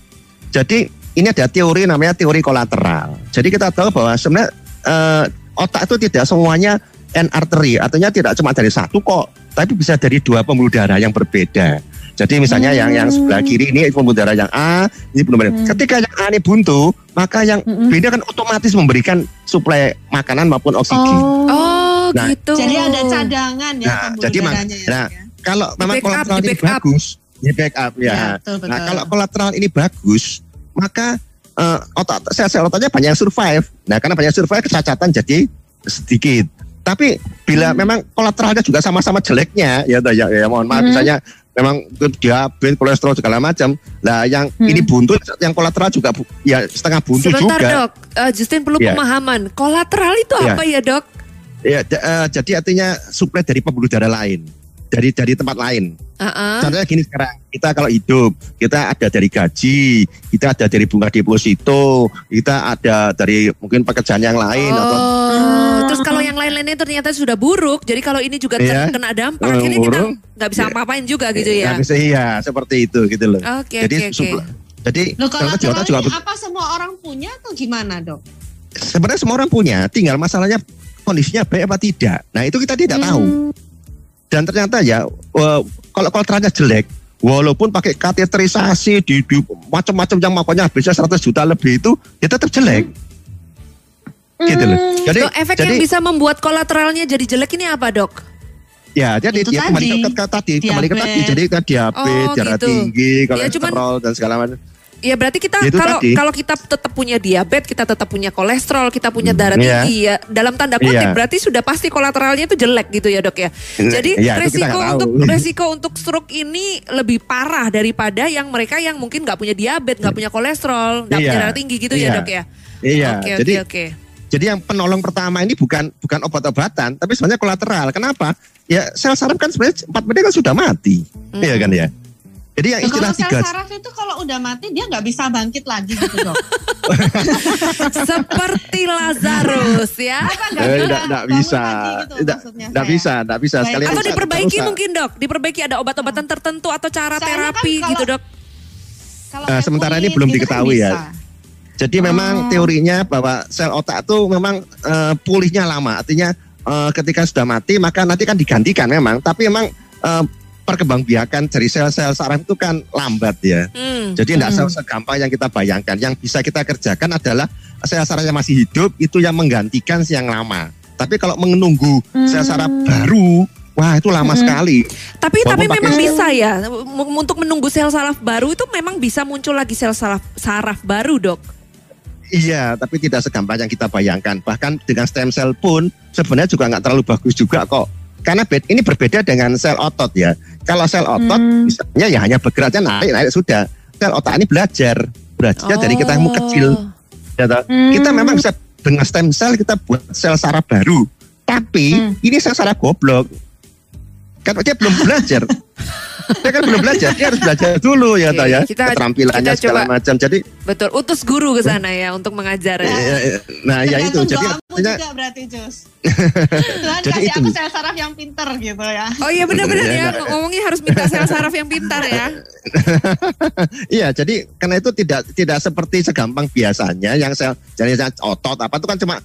C: Jadi ini ada teori namanya teori kolateral. Jadi kita tahu bahwa sebenarnya eh, otak itu tidak semuanya end artery, artinya tidak cuma dari satu kok, tapi bisa dari dua pembuluh darah yang berbeda. Jadi misalnya yang yang sebelah kiri ini pembuluh darah yang A, ini pembuluh darah.
A: Hmm.
C: Ketika yang A ini buntu, maka yang
A: Mm-mm.
C: B ini akan otomatis memberikan suplai makanan maupun oksigen.
A: Oh.
B: Oh,
C: Nah,
B: gitu.
A: Jadi ada cadangan ya
C: Nah,
A: pembuluh
C: jadi
A: darahnya ya.
C: nah,
A: ya?
C: Kalau memang kolateral ini bagus, di backup ya.
A: Ya, betul, betul.
C: Nah, kalau kolateral ini bagus, maka eh, otak sel-sel otaknya banyak yang survive. Nah, karena banyak survive kecacatan jadi sedikit. Tapi bila
A: Hmm.
C: memang kolateralnya juga sama-sama jeleknya, ya, ya, ya mohon maaf,
A: Hmm.
C: misalnya memang diabetes, kolesterol segala macam. Lah, yang
A: Hmm.
C: ini buntu, yang kolateral juga bu- ya setengah buntu
B: Sebentar
C: juga.
B: dok, Eh, Justin perlu
C: Iya.
B: pemahaman. Kolateral itu
C: Iya.
B: apa ya dok?
C: Ya, d- eh, jadi artinya suplai dari pembuluh darah lain, dari dari tempat lain.
B: Ah.
C: Contohnya gini sekarang, kita kalau hidup, kita ada dari gaji, kita ada dari bunga deposito, kita ada dari mungkin pekerjaan yang lain atau
B: Oh, terus kalau yang lain-lainnya ternyata sudah buruk, jadi kalau ini juga
C: Iya.
B: terkena dampak, akhirnya kita
C: buruk.
B: nggak bisa
C: Iya.
B: apa-apain juga gitu ya.
C: Nah, bisa iya seperti itu gitu loh.
B: Oke,
C: jadi
B: oke, oke.
C: supla- jadi
A: Loh
C: otak juga
A: ini apa semua orang punya atau gimana dok?
C: sebenarnya semua orang punya, tinggal masalahnya kondisinya baik apa tidak. Nah itu kita tidak tahu. Dan ternyata ya eh, kalau kolateralnya jelek, walaupun pakai kateterisasi di, di macam-macam yang makanya habisnya 100 juta lebih itu, ya tetap jelek. Gitu loh. Jadi,
B: Loh, efek
C: jadi
B: yang bisa membuat kolateralnya jadi jelek ini apa dok?
C: Ya, jadi
A: Itu
C: ya, kembali ke,
A: tadi.
C: ke, ke tadi, kembali ke tadi. Jadi kan diabetes,
B: Oh,
C: darah
B: gitu.
C: tinggi,
B: Ya,
C: kolesterol dan segala macam.
B: Ya berarti kita
C: Ya,
B: kalau
C: tadi.
B: kalau kita tetap punya diabetes, kita tetap punya kolesterol, kita punya
C: Hmm,
B: darah
C: iya.
B: tinggi ya. Dalam tanda kutip
C: Iya.
B: berarti sudah pasti kolateralnya itu jelek gitu ya dok ya. Jadi
C: Iya, itu kita
B: resiko untuk resiko untuk stroke ini lebih parah daripada yang mereka yang mungkin nggak punya diabetes, nggak punya kolesterol, nggak
C: Iya.
B: punya darah tinggi gitu ya
C: Iya.
B: dok ya.
C: Iya,
B: Oke
C: jadi
B: oke oke.
C: jadi yang penolong pertama ini bukan bukan obat-obatan, tapi sebenarnya kolateral. Kenapa? Ya sel saraf kan sebenarnya 4 menit kan sudah mati,
B: Hmm.
C: iya kan ya. Jadi yang
A: Loh,
C: istilah
A: kalau sel
C: tiga
A: saraf itu kalau udah mati dia nggak bisa bangkit lagi gitu dok. *laughs*
B: Seperti Lazarus ya.
A: Nggak
C: Eh,
A: bisa
C: nggak- nggak
A: bangun
C: bisa.
A: gitu
C: Nggak- bisa, nggak bisa
A: Baik.
C: sekali
B: Atau diperbaiki
C: rusak.
B: mungkin dok, diperbaiki ada obat-obatan tertentu atau cara
A: Soalnya kan
B: terapi
A: kalau-
B: gitu dok.
A: Kalau kayak
C: sementara ini belum
A: gitu kan
C: diketahui ya. Jadi memang
A: Oh.
C: teorinya bahwa sel otak itu memang eh, pulihnya lama. Artinya eh, ketika sudah mati maka nanti kan digantikan memang. Tapi memang eh, perkembangbiakan dari sel-sel saraf itu kan lambat ya.
B: Hmm.
C: Jadi tidak
A: Hmm.
C: segampang yang kita bayangkan. Yang bisa kita kerjakan adalah sel saraf yang masih hidup itu yang menggantikan yang lama. Tapi kalau menunggu sel saraf baru, wah itu lama
A: Hmm.
C: sekali.
B: Tapi
C: Walaupun
B: tapi memang
C: sel-
B: bisa ya untuk menunggu sel saraf baru itu memang bisa muncul lagi sel saraf saraf baru dok.
C: Iya, tapi tidak segampang yang kita bayangkan. Bahkan dengan stem cell pun sebenarnya juga nggak terlalu bagus juga kok. Karena bed- ini berbeda dengan sel otot ya. Kalau sel otot
A: Hmm.
C: misalnya ya hanya bergeraknya naik naik sudah. Sel otak ini belajar, belajar dari kita yang
B: Oh.
C: kecil. Ya?
A: Hmm.
C: Kita memang bisa dengan stem cell kita buat sel saraf baru. Tapi
A: Hmm.
C: ini sel saraf goblok. Kan dia belum belajar. *laughs* dia kan belum belajar, dia harus belajar dulu ya toh ya.
B: kita-
C: Keterampilannya
B: kita
C: segala
B: coba-
C: macam. Jadi
B: Betul, utus guru ke sana ya untuk mengajar.
C: eh, eh, nah ya itu.
A: Tergantung
C: Jadi
A: doamu
C: artinya
A: juga berarti Jus. *laughs* Tuhan
C: Jadi
A: kasih
C: itu.
A: aku sel saraf yang pinter gitu ya.
B: Oh iya benar-benar
C: Iya,
B: ya,
C: iya.
B: ngomongnya harus minta sel saraf yang pintar ya. *laughs*
C: Iya, jadi karena itu tidak tidak seperti segampang biasanya yang sel jadi otot apa itu kan cuma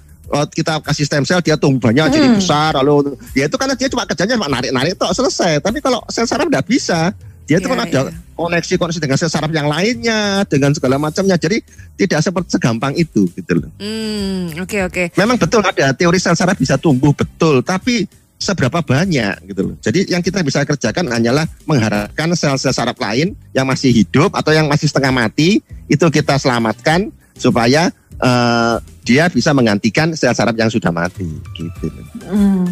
C: kita kasih stem cell dia tumbuhnya jadi
A: Hmm.
C: besar lalu ya itu karena dia cuma kerjanya cuma narik-narik tok selesai. Tapi kalau sel saraf tidak bisa. Dia itu
B: Iya,
C: kan ada
B: iya.
C: koneksi koneksi dengan sel saraf yang lainnya dengan segala macamnya. Jadi tidak seperti segampang itu gitu loh.
B: Hmm, oke oke.
C: Memang betul ada teori sel saraf bisa tumbuh betul, tapi seberapa banyak gitu loh. Jadi yang kita bisa kerjakan hanyalah mengharapkan sel-sel saraf lain yang masih hidup atau yang masih setengah mati itu kita selamatkan supaya eh, dia bisa menggantikan sel saraf yang sudah mati gitu.
A: Hmm.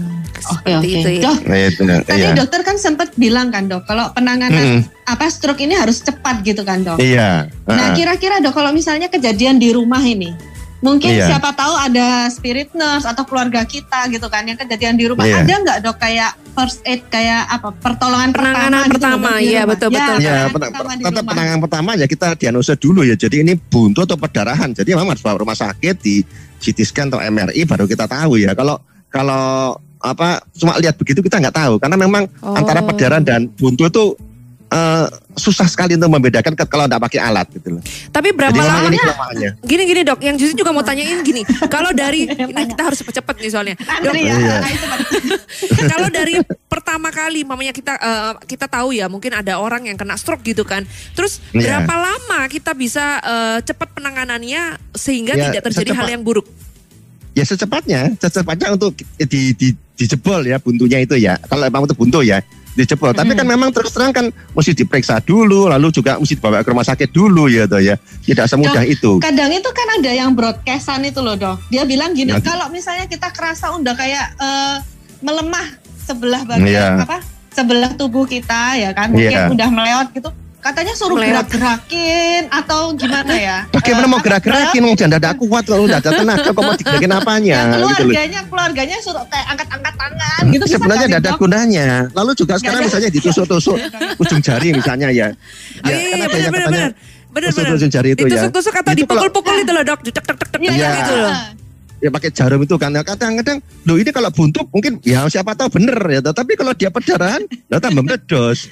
A: Oke
B: Seperti
A: oke.
B: itu ya.
A: Dok,
C: Nah, itu,
A: tadi
C: iya.
A: dokter kan sempat bilang kan dok, kalau penanganan
C: Mm-mm.
A: apa stroke ini harus cepat gitu kan dok.
C: Iya.
A: Nah kira-kira dok kalau misalnya kejadian di rumah ini, mungkin
C: Iya.
A: siapa tahu ada spirit nurse atau keluarga kita gitu kan yang kejadian di rumah
C: Iya.
A: ada nggak dok kayak first aid kayak apa pertolongan
B: Penanganan
A: pertama, gitu,
B: pertama,
A: dok, di
B: iya, betul,
A: Ya,
B: betul.
C: Ya,
A: pertama di
C: tetap penanganan pertama ya kita diagnosa dulu ya. Jadi ini buntu atau perdarahan. Jadi memang harus bawa rumah sakit di CT scan atau MRI baru kita tahu ya. Kalau kalau apa cuma lihat begitu kita nggak tahu karena memang
B: Oh.
C: antara perdarahan dan buntu itu eh, susah sekali untuk membedakan kalau tidak pakai alat gitu loh.
B: Tapi berapa
C: Jadi
B: lama?
C: ini kelemahannya.
B: Gini gini dok, yang justru juga mau tanyain gini. *laughs* Kalau dari ini kita harus cepet-cepet nih soalnya. Dok,
A: ya,
C: Iya.
A: nah, *laughs*
B: kalau dari pertama kali mamanya kita eh, kita tahu ya mungkin ada orang yang kena stroke gitu kan. Terus
C: Iya.
B: berapa lama kita bisa eh, cepat penanganannya sehingga
C: Ya,
B: tidak terjadi hal
C: secepat-
B: yang buruk?
C: Ya secepatnya, secepatnya untuk di, di, dijebol ya buntunya itu ya. Kalau memang itu buntu ya dijebol. Tapi kan memang terus terang kan mesti diperiksa dulu, lalu juga mesti dibawa ke rumah sakit dulu ya toh ya. Tidak semudah itu.
A: Kadang itu kan ada yang broadcastan itu loh dok. Dia bilang gini,
C: Ya.
A: kalau misalnya kita kerasa udah kayak eh, melemah sebelah bagian
C: Iya.
A: apa sebelah tubuh kita ya kan, mungkin
C: Iya.
A: udah melewat gitu. Katanya suruh gerak-gerakin atau gimana ya?
C: Bagaimana
A: Eh,
C: mau
A: apa,
C: gerak-gerakin? Mau jangan ada kuat kalau udah ada tenaga, kok mau digerakin apanya?
A: Ya,
C: gitu loh.
A: keluarganya, keluarganya suruh kayak angkat-angkat tangan gitu.
C: Sebenarnya tidak ada
A: Dok?
C: gunanya. Lalu juga sekarang
A: ada.
C: misalnya ditusuk-tusuk ujung jari misalnya ya.
B: Oh iya iya
C: kan ada
B: benar
C: yang
B: benar benar. Benar
C: tusuk
B: benar.
C: ujung jari itu ya.
B: Ditusuk-tusuk atau
C: Itu kalau-
B: dipukul-pukul itu loh dok. Tek tek tek tek
A: Iya,
C: Iya.
B: gitu loh.
C: ya pakai jarum itu kan kadang-kadang loh ini kalau buntu mungkin ya siapa tahu bener ya tapi kalau dia perdarahan lah tambah meledos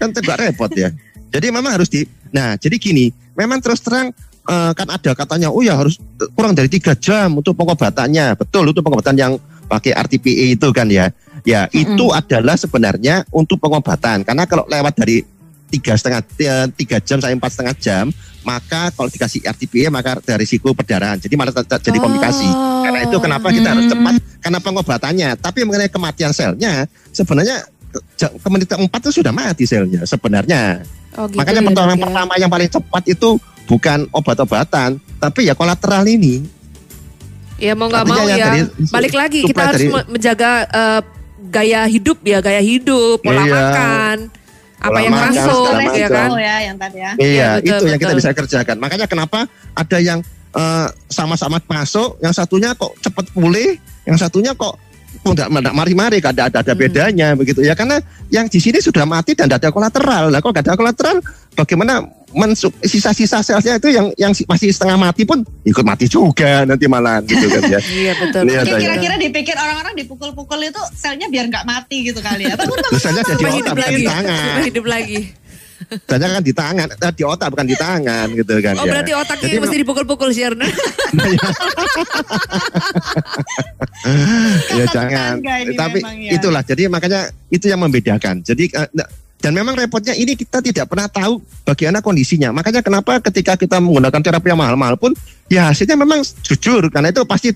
C: kan juga repot ya jadi memang harus di nah jadi gini memang terus terang eh, kan ada katanya oh ya harus kurang dari tiga jam untuk pengobatannya betul itu pengobatan yang pakai RTPE itu kan ya. Ya itu adalah sebenarnya untuk pengobatan karena kalau lewat dari tiga setengah eh, tiga jam sampai empat setengah jam maka kalau dikasih RTPE maka ada risiko perdarahan. Jadi malah jadi komplikasi.
B: Oh.
C: karena itu kenapa kita harus
A: Hmm.
C: cepat karena pengobatannya tapi mengenai kematian selnya sebenarnya ke- menit keempat itu sudah mati selnya sebenarnya
B: Oh, gitu
C: makanya
B: ya,
C: pertolongan
B: ya.
C: pertama yang paling cepat itu bukan obat-obatan tapi ya kolateral ini
B: Ya mau nggak mau ya.
C: dari-
B: Balik lagi kita harus
C: dari-
B: me- menjaga eh, gaya hidup ya, gaya hidup, pola
C: Iya.
B: makan, apa
C: Pola
B: yang
C: makan,
B: masuk ya kan.
A: Oh ya yang tadi ya.
C: Iya,
B: Iya, betul,
C: itu yang kita
B: betul.
C: bisa kerjakan. Makanya kenapa ada yang eh, sama-sama masuk, yang satunya kok cepat pulih, yang satunya kok tidak mari-mari, ada ada, ada
B: Hmm.
C: bedanya begitu ya. Karena yang di sini sudah mati dan tidak ada kolateral. Lah kalau tidak ada kolateral, bagaimana mensuk sisa-sisa selnya itu yang yang si- masih setengah mati pun ikut mati juga nanti malah gitu kan ya. *laughs*
B: Iya betul.
A: Kira-kira dipikir orang-orang dipukul-pukul itu selnya biar nggak mati gitu kali ya. Tapi
C: Misalnya jadi otak
B: hidup lagi,
C: tangan.
B: hidup lagi.
C: Misalnya kan di tangan, eh, di otak bukan di tangan gitu kan
B: Oh
C: ya.
B: berarti otaknya
C: Jadi
B: yang mesti dipukul-pukul Sherna.
C: ya *laughs* jangan.
A: tetangga ini
C: Tapi
A: ya.
C: itulah jadi makanya itu yang membedakan. Jadi eh, nah, dan memang repotnya ini kita tidak pernah tahu bagaimana kondisinya. Makanya kenapa ketika kita menggunakan terapi yang mahal-mahal pun ya hasilnya memang jujur karena itu pasti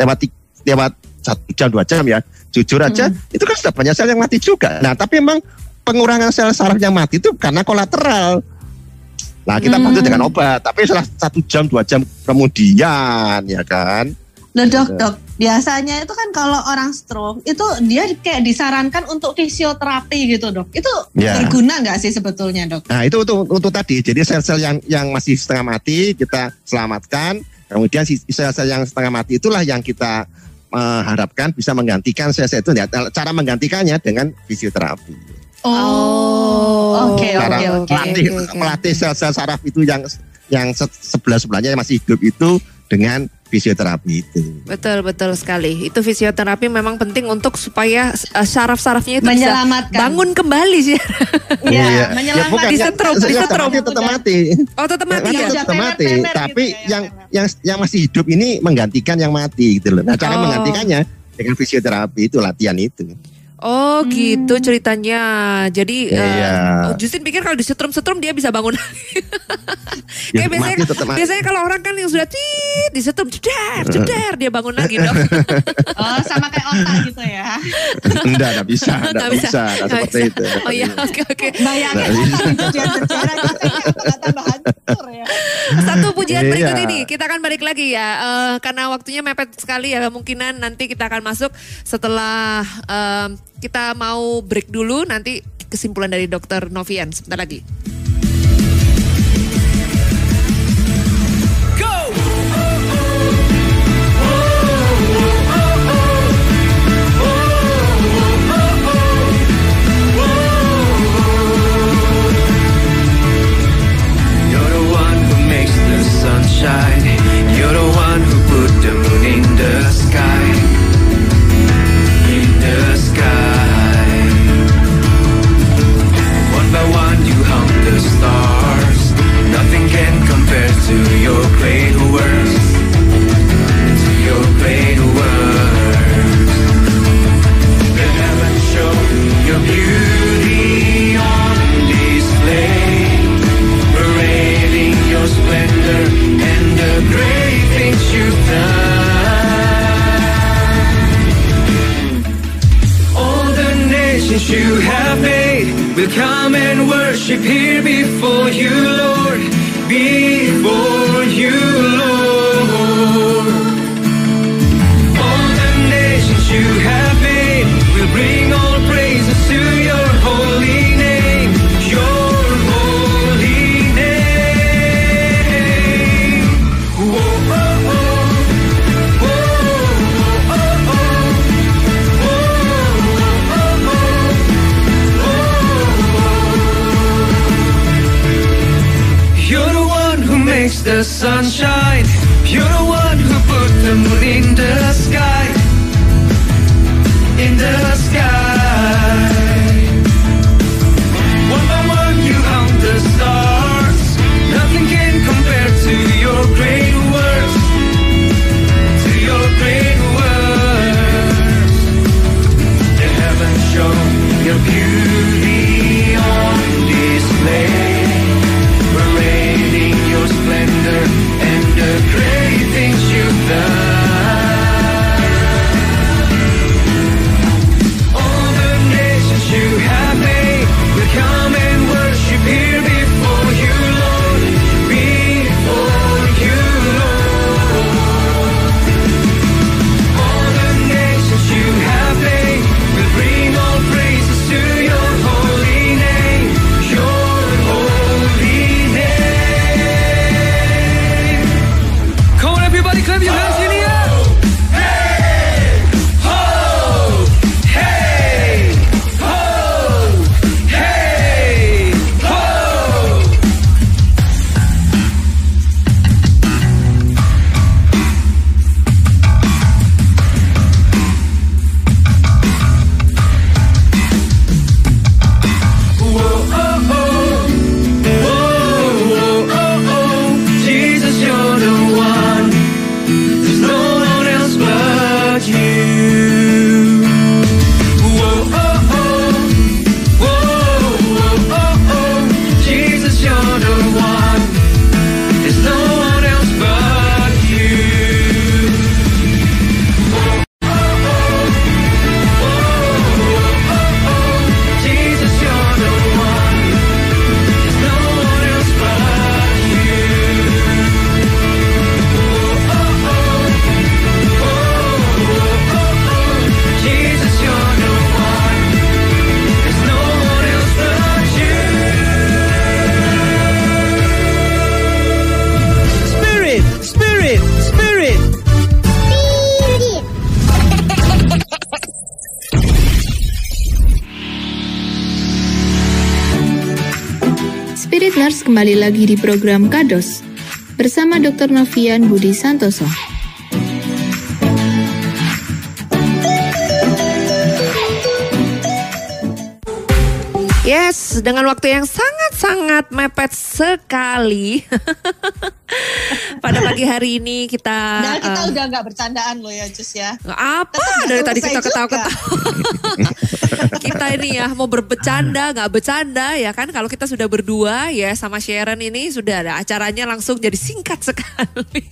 C: lewat lewat satu jam dua jam ya jujur aja itu kan sudah banyak sel yang mati juga. Nah tapi memang pengurangan sel saraf yang mati itu karena kolateral. Nah kita bantu
A: Hmm.
C: dengan obat, tapi setelah satu jam dua jam kemudian ya kan.
A: Nah dok,
C: Iya.
A: dok, biasanya itu kan kalau orang stroke itu dia kayak disarankan untuk fisioterapi gitu dok. Itu
C: Ya.
A: berguna nggak sih sebetulnya dok?
C: Nah itu untuk, untuk tadi, jadi sel-sel yang yang masih setengah mati kita selamatkan, kemudian sel-sel yang setengah mati itulah yang kita mengharapkan bisa menggantikan sel-sel itu ya. Cara menggantikannya dengan fisioterapi.
B: Oh,
A: Oke,
C: Cara
A: oke, oke.
C: melatih,
B: oke, oke.
C: melatih sel-sel saraf itu yang yang sebelah sebelahnya yang masih hidup itu dengan fisioterapi itu.
B: Betul betul sekali. Itu fisioterapi memang penting untuk supaya uh, saraf-sarafnya itu bisa
A: Menyelamatkan.
B: bangun kembali sih. *laughs*
A: Iya, menyelamatkan.
C: bukan,
B: Disetrum,
C: ya,
B: disetrum.
C: ya, tetap mati.
B: Oh tetap mati
C: Mati
B: ya.
C: Tetap mati.
A: teler-teler
C: Tapi
A: gitu ya,
C: yang
A: yang
C: yang yang masih hidup ini menggantikan yang mati gitu loh. Nah, cara
B: Oh.
C: menggantikannya dengan fisioterapi itu latihan itu.
B: Oh gitu ceritanya. Jadi eh,
C: Iya.
B: oh, Justin pikir kalau disetrum-setrum dia bisa bangun lagi.
C: Ya, *laughs*
B: Kayak biasanya, biasanya kalau orang kan yang sudah tit disetrum ceder ceder dia bangun lagi dong. *laughs*
A: Oh, sama kayak otak gitu ya. *laughs*
C: Enggak, enggak bisa, enggak
B: Nggak
C: bisa, enggak
B: Nggak
C: seperti
B: bisa.
C: itu.
B: Oh iya
C: bisa.
B: oke oke.
A: Bayangin
C: bisa.
A: tambah hancur ya.
B: Satu pujian
C: Iya.
B: berikut ini kita akan balik lagi ya Eh, karena waktunya mepet sekali ya kemungkinan nanti kita akan masuk setelah em, kita mau break dulu nanti kesimpulan dari dokter Novian sebentar lagi.
G: You're the one who makes the sun shine. You're the one who put the moon in the sky.
D: Spirit Nurse kembali lagi di program Kados bersama Dr. Novian Budi Santoso.
B: Yes, dengan waktu yang sangat-sangat mepet sekali. *laughs* Pada pagi hari ini kita
A: Nah kita
B: eh,
A: udah nggak bercandaan loh ya Jus ya.
B: apa
A: Tetap
B: dari tadi kita ketawa-ketawa. *laughs* kita ini ya mau berbercanda nggak bercanda ya kan kalau kita sudah berdua ya sama Sharon ini sudah ada acaranya langsung jadi singkat sekali.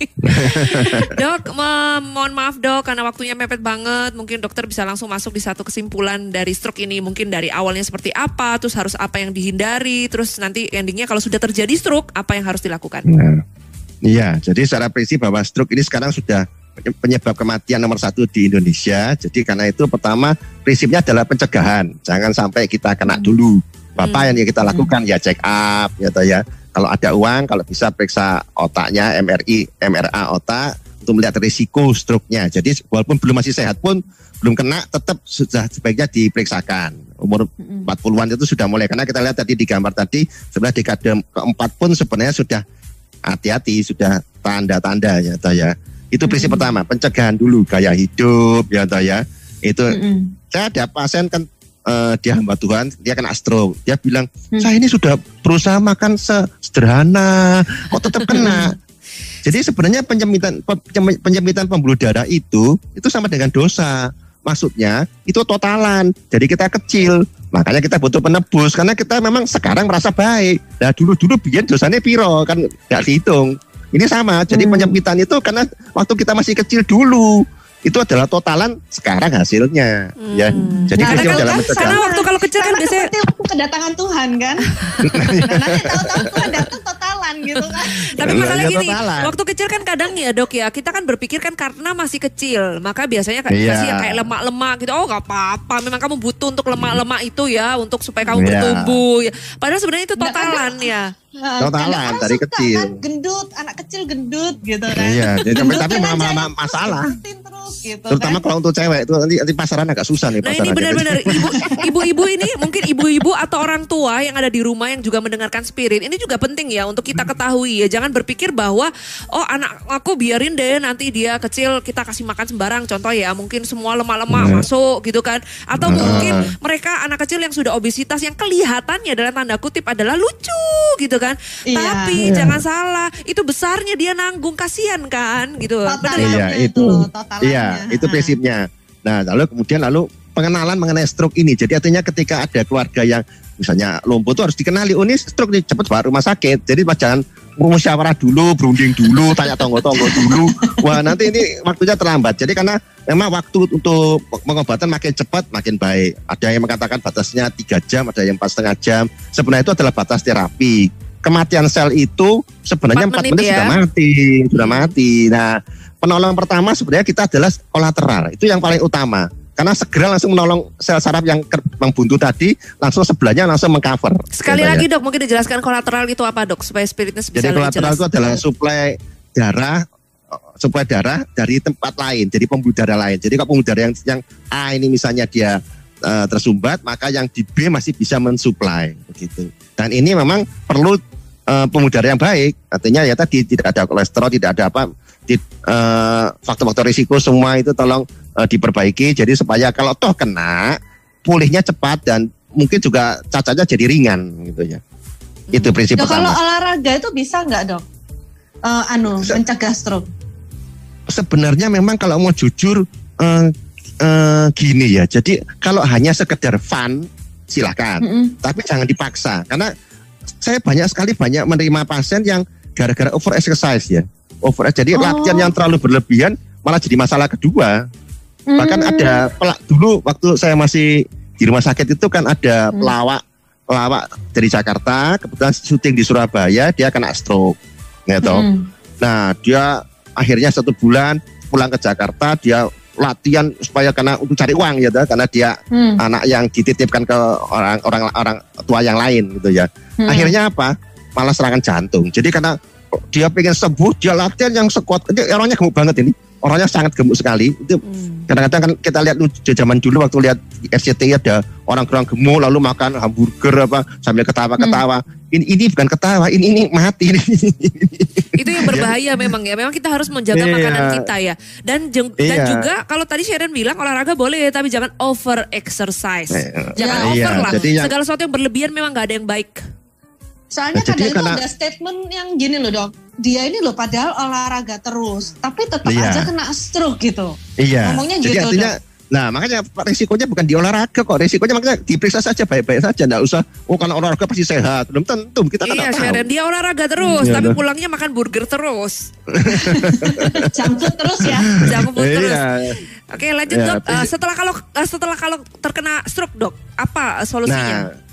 B: *laughs* dok, mohon maaf dok karena waktunya mepet banget. Mungkin dokter bisa langsung masuk di satu kesimpulan dari stroke ini. Mungkin dari awalnya seperti apa, terus harus apa yang dihindari, terus nanti endingnya kalau sudah terjadi stroke apa yang harus dilakukan.
C: Nah, Iya, jadi secara prinsip bahwa stroke ini sekarang sudah penyebab kematian nomor satu di Indonesia. Jadi karena itu pertama prinsipnya adalah pencegahan. Jangan sampai kita kena dulu. Bapak yang kita lakukan ya check up, ya ya. Kalau ada uang, kalau bisa periksa otaknya, MRI, MRA otak untuk melihat risiko stroke-nya. Jadi walaupun belum masih sehat pun belum kena, tetap sudah sebaiknya diperiksakan. Umur 40-an itu sudah mulai karena kita lihat tadi di gambar tadi sebenarnya dekade keempat pun sebenarnya sudah hati-hati sudah tanda-tanda ya toh ya. Itu prinsip pertama, pencegahan dulu gaya hidup ya toh ya. Itu saya ada pasien kan eh, dia hamba Tuhan, dia kena stroke. Dia bilang, "Saya ini sudah berusaha makan se- sederhana, kok tetap kena." *laughs* Jadi sebenarnya penyempitan pe- penyempitan pembuluh darah itu itu sama dengan dosa. Maksudnya itu totalan. Jadi kita kecil. Makanya kita butuh penebus karena kita memang sekarang merasa baik. Nah dulu-dulu biar dosanya piro kan nggak dihitung. Ini sama. Jadi penyempitan itu karena waktu kita masih kecil dulu itu adalah totalan sekarang hasilnya ya. Jadi
B: Karena
C: prinsip
B: kalau-
C: dalam
B: karena
C: mencegah.
B: waktu kalau kecil kan
A: Karena
B: biasanya
A: kedatangan Tuhan kan. nah, nanti tahu-tahu Tuhan datang totalan gitu kan. *laughs*
B: Tapi
C: Nah,
B: masalah
C: ya
B: gini,
C: totalan.
B: waktu kecil kan kadang ya dok ya, kita kan berpikir kan karena masih kecil, maka biasanya kayak
C: Iya.
B: yang kayak lemak-lemak gitu. Oh nggak apa-apa, memang kamu butuh untuk lemak-lemak itu ya, untuk supaya kamu
C: Iya.
B: bertumbuh. Ya. Padahal sebenarnya itu
A: Nggak,
B: totalan ya.
C: Totalan,
A: kadang orang
C: dari
A: suka
C: kecil.
A: Kan, gendut, anak kecil gendut gitu kan.
C: Iya, jadi tapi,
A: Gendutin
C: tapi mama masalah.
A: terus gitu
C: Terutama
A: kan.
C: kalau untuk cewek itu nanti, nanti pasaran agak susah nih
B: Nah ini benar-benar ibu, *laughs* ibu-ibu ini mungkin ibu-ibu atau orang tua yang ada di rumah yang juga mendengarkan spirit ini juga penting ya untuk kita ketahui ya jangan berpikir bahwa oh anak aku biarin deh nanti dia kecil kita kasih makan sembarang contoh ya mungkin semua lemak-lemak masuk gitu kan atau mungkin mereka anak kecil yang sudah obesitas yang kelihatannya dalam tanda kutip adalah lucu gitu kan
A: Iya.
B: tapi jangan salah itu besarnya dia nanggung kasihan kan gitu Benar
A: Totalannya
B: ya?
C: Iya
A: itu
C: itu,
A: loh,
C: iya itu prinsipnya. Nah lalu kemudian lalu pengenalan mengenai stroke ini. Jadi artinya ketika ada keluarga yang misalnya lumpuh itu harus dikenali, oh ini stroke nih cepat bawa rumah sakit. Jadi pas jangan musyawarah dulu, berunding dulu, tanya tonggo-tonggo dulu. Wah nanti ini waktunya terlambat. Jadi karena memang waktu untuk pengobatan makin cepat makin baik. Ada yang mengatakan batasnya tiga jam, ada yang empat setengah jam. Sebenarnya itu adalah batas terapi. Kematian sel itu sebenarnya
B: Empat
C: empat
B: menit
C: menit,
B: ya.
C: sudah mati, sudah mati. Nah penolongan pertama sebenarnya kita adalah kolateral. Itu yang paling utama. Karena segera langsung menolong sel saraf yang, ker- yang buntu tadi, langsung sebelahnya langsung mengcover.
B: Sekali lagi
C: ya.
B: dok mungkin dijelaskan kolateral itu apa dok supaya spiritnya bisa
C: Jadi kolateral
B: jelas.
C: itu adalah suplai darah suplai darah dari tempat lain, jadi pembuluh darah lain. Jadi kalau pembuluh darah yang yang A ini misalnya dia eh, tersumbat, maka yang di B masih bisa mensuplai begitu. Dan ini memang perlu darah yang baik. Artinya ya tadi tidak ada kolesterol, tidak ada apa eh, faktor-faktor risiko semua itu tolong eh, diperbaiki. Jadi supaya kalau toh kena pulihnya cepat dan mungkin juga cacatnya jadi ringan gitu ya. Itu prinsip
A: Dok, kalau olahraga itu bisa nggak dok? Eh, anu
C: Se-
A: mencegah stroke.
C: sebenarnya memang kalau mau jujur eh, eh, gini ya. Jadi kalau hanya sekedar fun silakan,
A: Mm-mm.
C: tapi jangan dipaksa karena saya banyak sekali banyak menerima pasien yang gara-gara over exercise ya. Over jadi
A: Oh.
C: latihan yang terlalu berlebihan malah jadi masalah kedua. Bahkan
A: Hmm.
C: ada pelak dulu waktu saya masih di rumah sakit itu kan ada
A: Hmm.
C: pelawak pelawak dari Jakarta kebetulan syuting di Surabaya dia kena stroke gitu.
A: Mm-mm.
C: Nah, dia akhirnya satu bulan pulang ke Jakarta, dia latihan supaya karena untuk cari uang ya, karena dia
A: Hmm.
C: anak yang dititipkan ke orang orang orang tua yang lain gitu ya.
A: Hmm.
C: Akhirnya apa? Malah serangan jantung. Jadi karena dia pengen sembuh, dia latihan yang sekuat. Ini orangnya gemuk banget ini. Orangnya sangat gemuk sekali. Itu
B: Hmm.
C: kadang-kadang kan kita lihat zaman dulu waktu lihat di RCTI ada orang-orang gemuk lalu makan hamburger apa sambil ketawa-ketawa. Ini ini bukan ketawa, ini ini mati. *laughs*
B: Itu yang berbahaya memang ya. Memang kita harus menjaga
C: Iya.
B: makanan kita ya. Dan jeng- dan
C: Iya.
B: juga kalau tadi Sharon bilang olahraga boleh tapi jangan over exercise.
C: Iya.
B: Jangan
C: Iya,
B: over lah.
C: jadi yang-
B: Segala sesuatu yang berlebihan memang nggak ada yang baik.
A: Soalnya
C: Nah,
A: kadang itu
C: karena-
A: ada statement yang gini loh dok. Dia ini loh padahal olahraga terus, tapi tetap
C: Iya.
A: aja kena stroke gitu.
C: Iya.
A: Ngomongnya
C: Jadi
A: gitu,
C: artinya Nah makanya risikonya bukan di olahraga kok Risikonya makanya diperiksa saja baik-baik saja Nggak usah Oh karena olahraga pasti sehat Belum tentu kita kan
B: Iya
C: nggak tahu.
B: Sharon, dia olahraga terus
C: Iya,
B: tapi
C: dah.
B: pulangnya makan burger terus. *laughs*
A: Junk food terus ya.
B: Jangan food terus.
C: Iya
B: Oke lanjut
C: Iya,
B: dok. Eh, setelah kalau eh, setelah kalau terkena stroke dok, apa solusinya?
C: Nah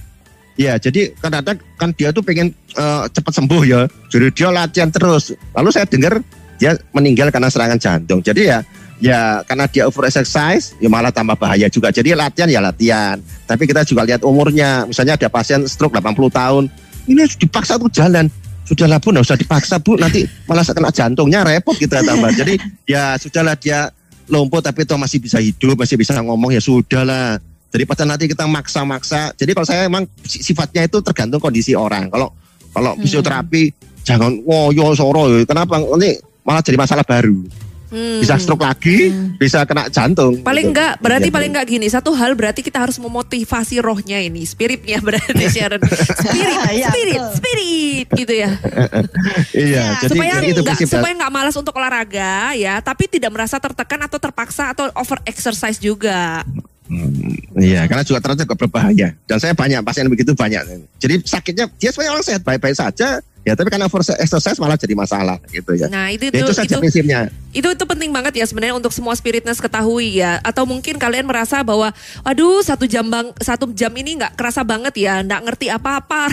C: Ya jadi kadang-kadang kan dia tuh pengen eh, cepat sembuh ya. Jadi dia latihan terus. Lalu saya dengar dia meninggal karena serangan jantung. Jadi ya ya karena dia over exercise ya malah tambah bahaya juga. Jadi latihan ya latihan. Tapi kita juga lihat umurnya. Misalnya ada pasien stroke 80 tahun. Ini dipaksa tuh jalan. Sudahlah bu nggak usah dipaksa bu. Nanti malah kena jantungnya repot kita tambah. Jadi ya sudahlah dia lumpuh tapi toh masih bisa hidup masih bisa ngomong ya sudahlah daripada nanti kita maksa-maksa jadi kalau saya emang si- sifatnya itu tergantung kondisi orang kalau kalau
A: Hmm.
C: fisioterapi jangan ngoyo soro kenapa ini malah jadi masalah baru
B: Hmm.
C: bisa stroke lagi, bisa kena jantung.
B: Paling
C: Gitu.
B: enggak, berarti
C: Iya.
B: paling enggak gini. Satu hal berarti kita harus memotivasi rohnya ini, spiritnya berarti Sharon. Spirit, *laughs*
A: Iya,
B: spirit, spirit gitu ya. *laughs*
C: Iya, jadi
B: supaya
C: itu
B: enggak supaya enggak malas untuk olahraga ya, tapi tidak merasa tertekan atau terpaksa atau over exercise juga.
C: Iya, karena juga ternyata juga berbahaya. Dan saya banyak pasien begitu banyak. Jadi sakitnya dia sebenarnya orang sehat baik-baik saja, ya tapi karena over exercise malah jadi masalah gitu ya.
B: Nah, itu
C: Ya,
B: itu
C: itu saja
B: itu,
C: prinsipnya.
B: Itu itu penting banget ya sebenarnya untuk semua spiritness ketahui ya. Atau mungkin kalian merasa bahwa waduh satu jam bang satu jam ini nggak kerasa banget ya, nggak ngerti apa-apa. *laughs*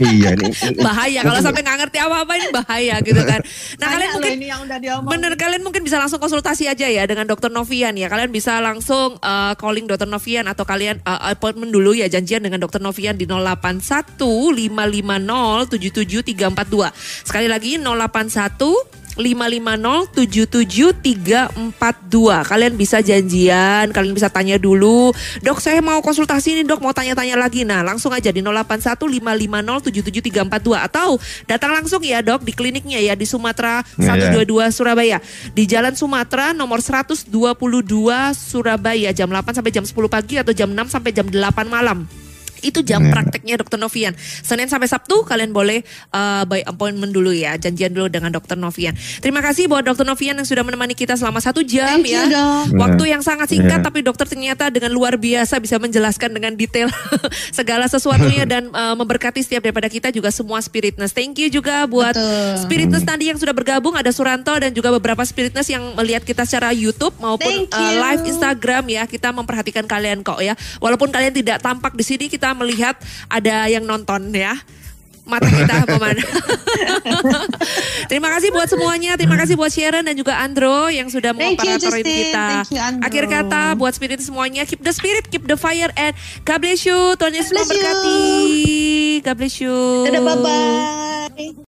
C: iya nih.
B: bahaya kalau sampai nggak ngerti apa-apa ini bahaya gitu kan. Nah,
A: Banyak
B: kalian mungkin
A: ini yang udah diomong.
B: Bener kalian mungkin bisa langsung konsultasi aja ya dengan dokter Novian ya. Kalian bisa langsung uh, calling dokter Novian atau kalian uh, appointment dulu ya janjian dengan dokter Novian di 081 550 77342. Sekali lagi 081 550 77342 Kalian bisa janjian Kalian bisa tanya dulu. Dok saya mau konsultasi ini dok Mau tanya-tanya lagi. Nah langsung aja di 081 550 77342 Atau datang langsung ya dok Di kliniknya ya Di Sumatera
C: Ya, ya.
B: 122 Surabaya. Di Jalan Sumatera nomor 122 Surabaya Jam 8 sampai jam 10 pagi Atau jam 6 sampai jam 8 malam itu jam
C: Ya.
B: prakteknya dokter Novian. Senin sampai Sabtu kalian boleh uh, by appointment dulu ya, janjian dulu dengan dokter Novian. Terima kasih buat dokter Novian yang sudah menemani kita selama satu jam
A: Thank
B: ya.
A: you dok.
B: Waktu yang sangat singkat
C: Ya.
B: tapi dokter ternyata dengan luar biasa bisa menjelaskan dengan detail *laughs* segala sesuatunya dan uh, memberkati setiap daripada kita juga semua spiritness. Thank you juga buat
A: Betul.
B: spiritness tadi yang sudah bergabung ada Suranto dan juga beberapa spiritness yang melihat kita secara YouTube maupun uh, live Instagram ya. Kita memperhatikan kalian kok ya. Walaupun kalian tidak tampak di sini kita melihat ada yang nonton ya. Mata kita memandang. *laughs* Terima kasih buat semuanya. Terima kasih buat Sharon dan juga Andro yang sudah mengoperatorin kita.
A: You.
B: Akhir kata buat spirit semuanya keep the spirit, keep the fire and God bless you. Tuhan Yesus memberkati. God bless you.
A: Dadah bye bye.